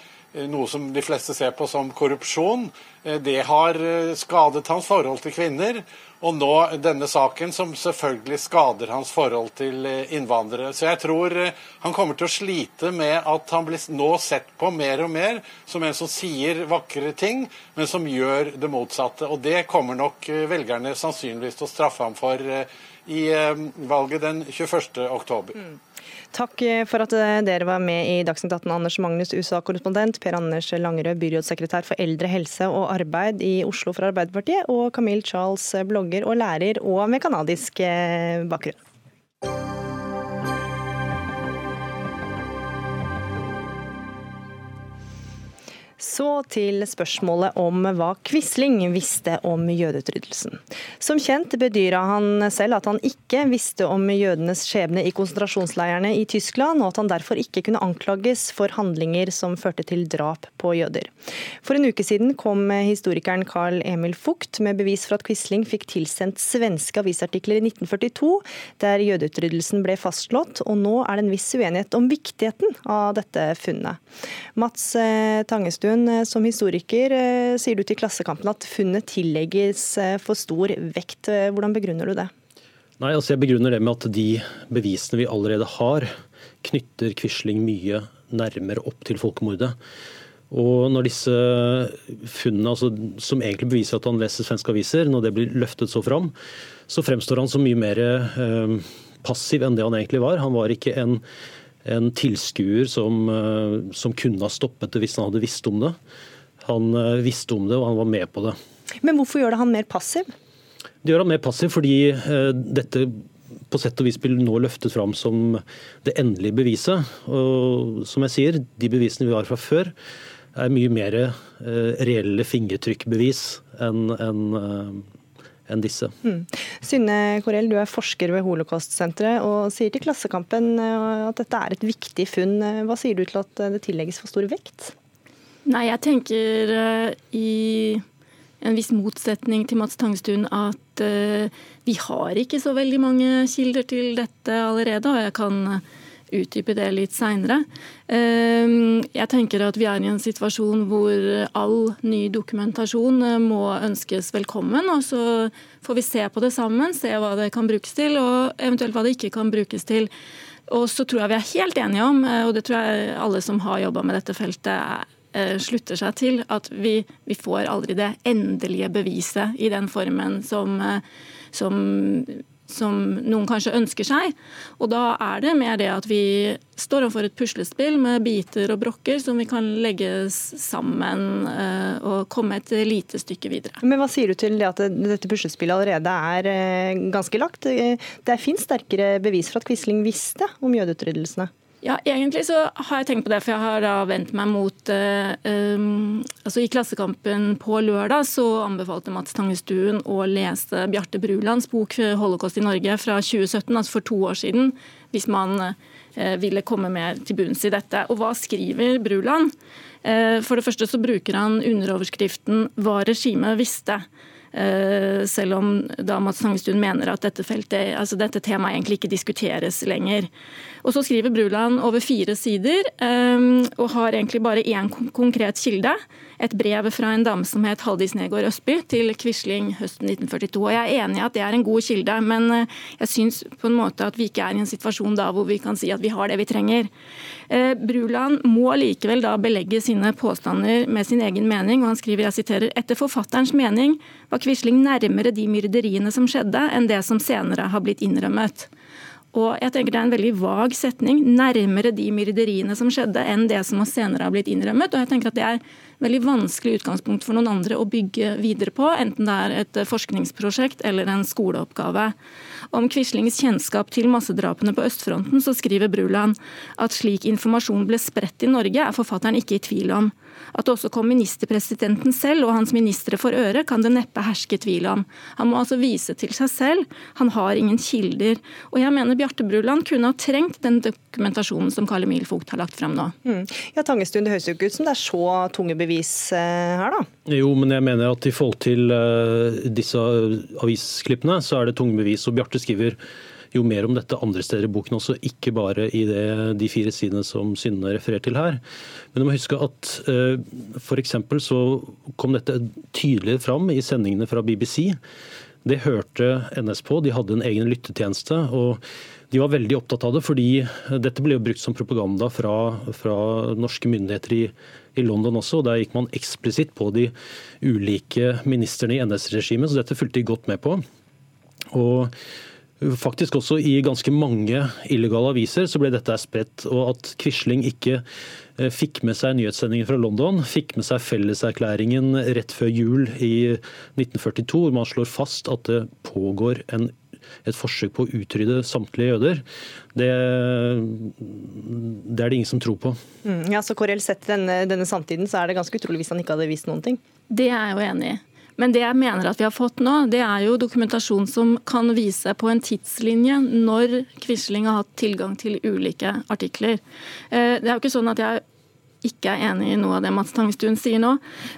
noe som de fleste ser på som korrupsjon. Eh, det har eh, skadet hans forhold til kvinner. Og nå denne saken som selvfølgelig skader hans forhold til innvandrere. Så jeg tror han kommer til å slite med at han blir nå sett på mer og mer som en som sier vakre ting, men som gjør det motsatte. Og det kommer nok velgerne sannsynligvis til å straffe ham for i valget den 21. oktober. Mm. Takk for at eh, dere var med i Dagsnytt 18, Anders Magnus, USA-korrespondent, Per Anders Langerød, byrådssekretær for eldre, helse og arbeid i Oslo for Arbeiderpartiet, og Camille Charles, blogger og lærer og med canadisk eh, bakgrunn. Så til spørsmålet om hva Quisling visste om jødeutryddelsen. Som kjent bedyra han selv at han ikke visste om jødenes skjebne i konsentrasjonsleirene i Tyskland, og at han derfor ikke kunne anklages for handlinger som førte til drap på jøder. For en uke siden kom historikeren Carl Emil Fugt med bevis for at Quisling fikk tilsendt svenske avisartikler i 1942, der jødeutryddelsen ble fastslått, og nå er det en viss uenighet om viktigheten av dette funnet. Mats eh, Tangestuen, Elvestuen, eh, som historiker eh, sier du til Klassekampen at funnet tillegges eh, for stor vekt. Hvordan begrunner du det? Nei, altså Jeg begrunner det med at de bevisene vi allerede har, knytter Quisling mye nærmere opp til folkemordet. Og når disse funnene, altså, som egentlig beviser at han leser svenske aviser, når det blir løftet så fram, så fremstår han som mye mer eh, passiv enn det han egentlig var. Han var ikke en en tilskuer som, eh, som, kunne ha stoppet det hvis han hadde visst om det. Han eh, visste om det, og han var med på det. Men hvorfor gjør det han mer passiv? Det gjør han mer passiv fordi eh, dette på sett og vis blir nå løftet fram som det endelige beviset. Og som jeg sier, de bevisene vi har fra før, er mye mer reelle fingertrykkbevis enn en, enn disse. Mm. Synne Korell, du er forsker ved Holocaust-senteret og sier til Klassekampen eh, at dette er et viktig funn. Hva sier du til at det tillegges for stor vekt? Nei, jeg tenker i en viss motsetning til Mats Tangstuen at vi har ikke så veldig mange kilder til dette allerede. og jeg kan utdype det litt seinere. Ehm, jeg tenker at vi er i en situasjon hvor all ny dokumentasjon eh, må ønskes velkommen. Og så får vi se på det sammen, se hva det kan brukes til, og eventuelt hva det ikke kan brukes til. Og så tror jeg vi er helt enige om, eh, og det tror jeg alle som har jobba med dette feltet eh, slutter seg til, at vi, vi, får aldri det endelige beviset i den formen som, som som noen kanskje ønsker seg. Og da er det mer det at vi står overfor et puslespill med biter og brokker som vi kan legge sammen eh, og komme et lite stykke videre. Men hva sier du til det at dette puslespillet allerede er eh, ganske lagt? Det finnes sterkere bevis for at Quisling visste om jødeutrydelsene? Ja, egentlig så har jeg tenkt på det, for jeg har da vendt meg mot uh, um, altså I Klassekampen på lørdag så anbefalte Mats Tangestuen å lese Bjarte Brulands bok 'Holocaust i Norge' fra 2017, altså for to år siden, hvis man uh, ville komme mer til bunns i dette. Og hva skriver Bruland? Uh, for det første så bruker han underoverskriften 'Hva regimet visste'. Eh, selv om da Mats Tangestuen mener at dette, feltet, altså dette temaet egentlig ikke diskuteres lenger. Og Så skriver Bruland over fire sider eh, og har egentlig bare én konkret kilde et brev fra en dame som het Haldis Negård Østby til Quisling høsten 1942. Og Jeg er enig i at det er en god kilde, men eh, jeg syns på en måte at vi ikke er i en situasjon da hvor vi kan si at vi har det vi trenger. Eh, Bruland må likevel da belegge sine påstander med sin egen mening, og han skriver jeg siterer, etter forfatterens mening var Quisling nærmere de myrderiene som skjedde, enn det som senere har blitt innrømmet. Og jeg tenker Det er en veldig vag setning. Nærmere de myrderiene som skjedde, enn det som senere har blitt innrømmet. Og jeg tenker at Det er veldig vanskelig utgangspunkt for noen andre å bygge videre på, enten det er et forskningsprosjekt eller en skoleoppgave. Om Quislings kjennskap til massedrapene på østfronten, så skriver Bruland at slik informasjon ble spredt i Norge, er forfatteren ikke i tvil om. At det også kom ministerpresidenten selv og hans ministre for øre, kan det neppe herske tvil om. Han må altså vise til seg selv. Han har ingen kilder. Og jeg mener Bjarte Bruland kunne ha trengt den dokumentasjonen som Karl Emil Vogt har lagt frem nå. Mm. Ja, Tangestuen, det høres jo ikke ut som det er så tunge bevis eh, her, da? Jo, men jeg mener at i forhold til uh, disse avisklippene, så er det tunge bevis. Og Bjarte skriver jo mer om dette andre steder i boken også, ikke bare i det, de fire sidene som Synne refererer til her. Men du må huske at eh, f.eks. så kom dette tydeligere fram i sendingene fra BBC. Det hørte NS på, de hadde en egen lyttetjeneste. og de var veldig opptatt av det, fordi dette ble jo brukt som propaganda fra, fra norske myndigheter i, i, London også. og Der gikk man eksplisitt på de ulike ministrene i NS-regimet, så dette fulgte de godt med på. Og Faktisk også i ganske mange illegale aviser så ble dette spredt. Og at Quisling ikke eh, fikk med seg nyhetssendingen fra London, fikk med seg felleserklæringen rett før jul i 1942, hvor man slår fast at det pågår en, et forsøk på å utrydde samtlige jøder, det, det, er det ingen som tror på. Mm, ja, så Korell Sett denne, denne samtiden, så er det ganske utrolig hvis han ikke hadde visst noen ting? Det er jeg jo enig i. Men det jeg mener at vi har fått nå, det er jo dokumentasjon som kan vise på en tidslinje når Quisling har hatt tilgang til ulike artikler. Eh, det er jo ikke sånn at jeg ikke er enig i noe av det Mats Tangstuen sier nå.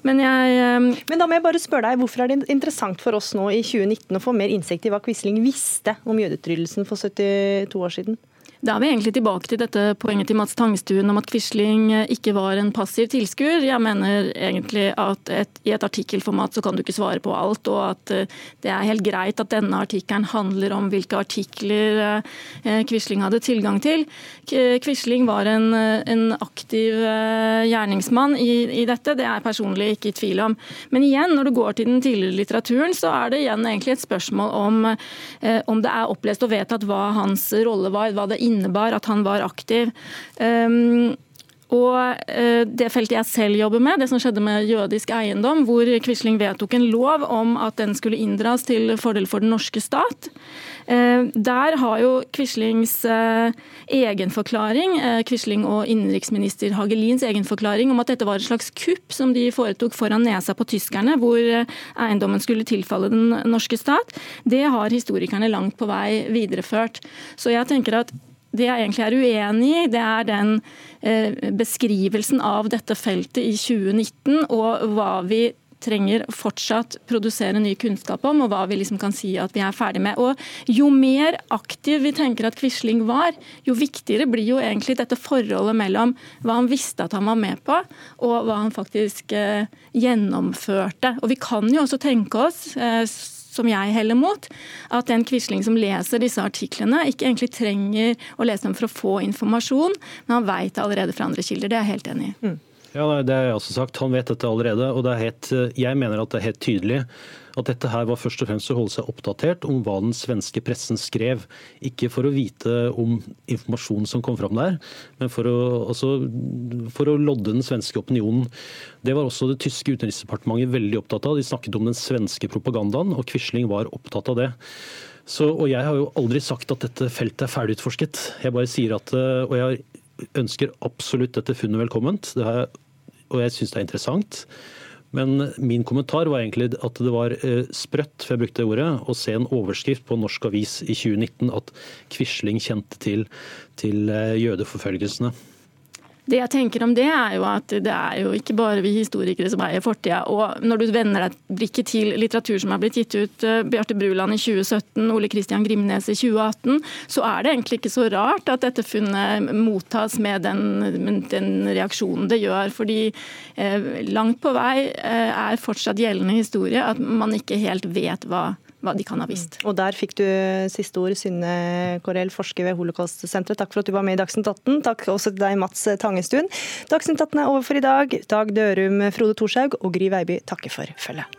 Men, jeg, eh, Men da må jeg bare spørre deg, hvorfor er det interessant for oss nå i 2019 å få mer innsikt i hva Quisling visste om jødeutryddelsen for 72 år siden? Da er vi egentlig tilbake til dette poenget til Mats Tangstuen om at Quisling eh, ikke var en passiv tilskuer. Jeg mener egentlig at et, i et artikkelformat så kan du ikke svare på alt, og at eh, det er helt greit at denne artikkelen handler om hvilke artikler eh, Quisling hadde tilgang til. Quisling var en, en aktiv gjerningsmann i, i, dette, det er jeg personlig ikke i tvil om. Men igjen, når du går til den tidligere litteraturen, så er det igjen egentlig et spørsmål om, om det er opplest og vedtatt hva hans rolle var, hva det innebar at han var aktiv. Um, og eh, Det feltet jeg selv jobber med, det som skjedde med jødisk eiendom, hvor Quisling vedtok en lov om at den skulle inndras til fordel for den norske stat. Eh, der har jo Quislings eh, egenforklaring, Quisling og innenriksminister Hagelins egenforklaring om at dette var et slags kupp som de foretok foran nesa på tyskerne, hvor eiendommen skulle tilfalle den norske stat, det har historikerne langt på vei videreført. Så jeg tenker at det jeg egentlig er uenig i, det er den eh, beskrivelsen av dette feltet i 2019, og hva vi trenger fortsatt produsere ny kunnskap om, og hva vi liksom kan si at vi er ferdig med. Og Jo mer aktiv vi tenker at Quisling var, jo viktigere blir jo egentlig dette forholdet mellom hva han visste at han var med på, og hva han faktisk eh, gjennomførte. Og Vi kan jo også tenke oss eh, som jeg heller mot, at en Quisling som leser disse artiklene, ikke egentlig trenger å lese dem for å få informasjon, men han veit det allerede fra andre kilder. Det er jeg helt enig i. Mm. Ja, Det har jeg også sagt. Han vet dette allerede. og helt, Jeg mener at det er helt tydelig at dette her var først og fremst å holde seg oppdatert om hva den svenske pressen skrev. Ikke for å vite om informasjonen som kom fram der, men for å, altså, for å lodde den svenske opinionen. Det var også det tyske utenriksdepartementet veldig opptatt av. De snakket om den svenske propagandaen, og Quisling var opptatt av det. Så, og Jeg har jo aldri sagt at dette feltet er ferdigutforsket. Jeg bare sier at, og jeg ønsker absolutt dette funnet velkomment, det er, og jeg syns det er interessant. Men min kommentar var egentlig at det var eh, sprøtt, for jeg brukte det ordet, å se en overskrift på norsk avis i 2019 at Quisling kjente til, til eh, jødeforfølgelsene. Det jeg tenker om det, er jo at det er jo ikke bare vi historikere som eier fortida. Og når du vender deg blikket til litteratur som er blitt gitt ut, uh, Bjarte Bruland i 2017, Ole Kristian Grimnes i 2018, så er det egentlig ikke så rart at dette funnet mottas med den, den reaksjonen det gjør. Fordi eh, langt på vei eh, er fortsatt gjeldende historie at man ikke helt vet hva hva de kan ha visst. Og der fikk du siste ord, Synne Korell, forsker ved Holocaust-senteret. Takk for at du var med i Dagsnytt 18. Takk også til deg, Mats Tangestuen. Dagsnytt 18 er over for i dag. Dag Dørum, Frode Thorshaug og Gry Veiby takker for følget.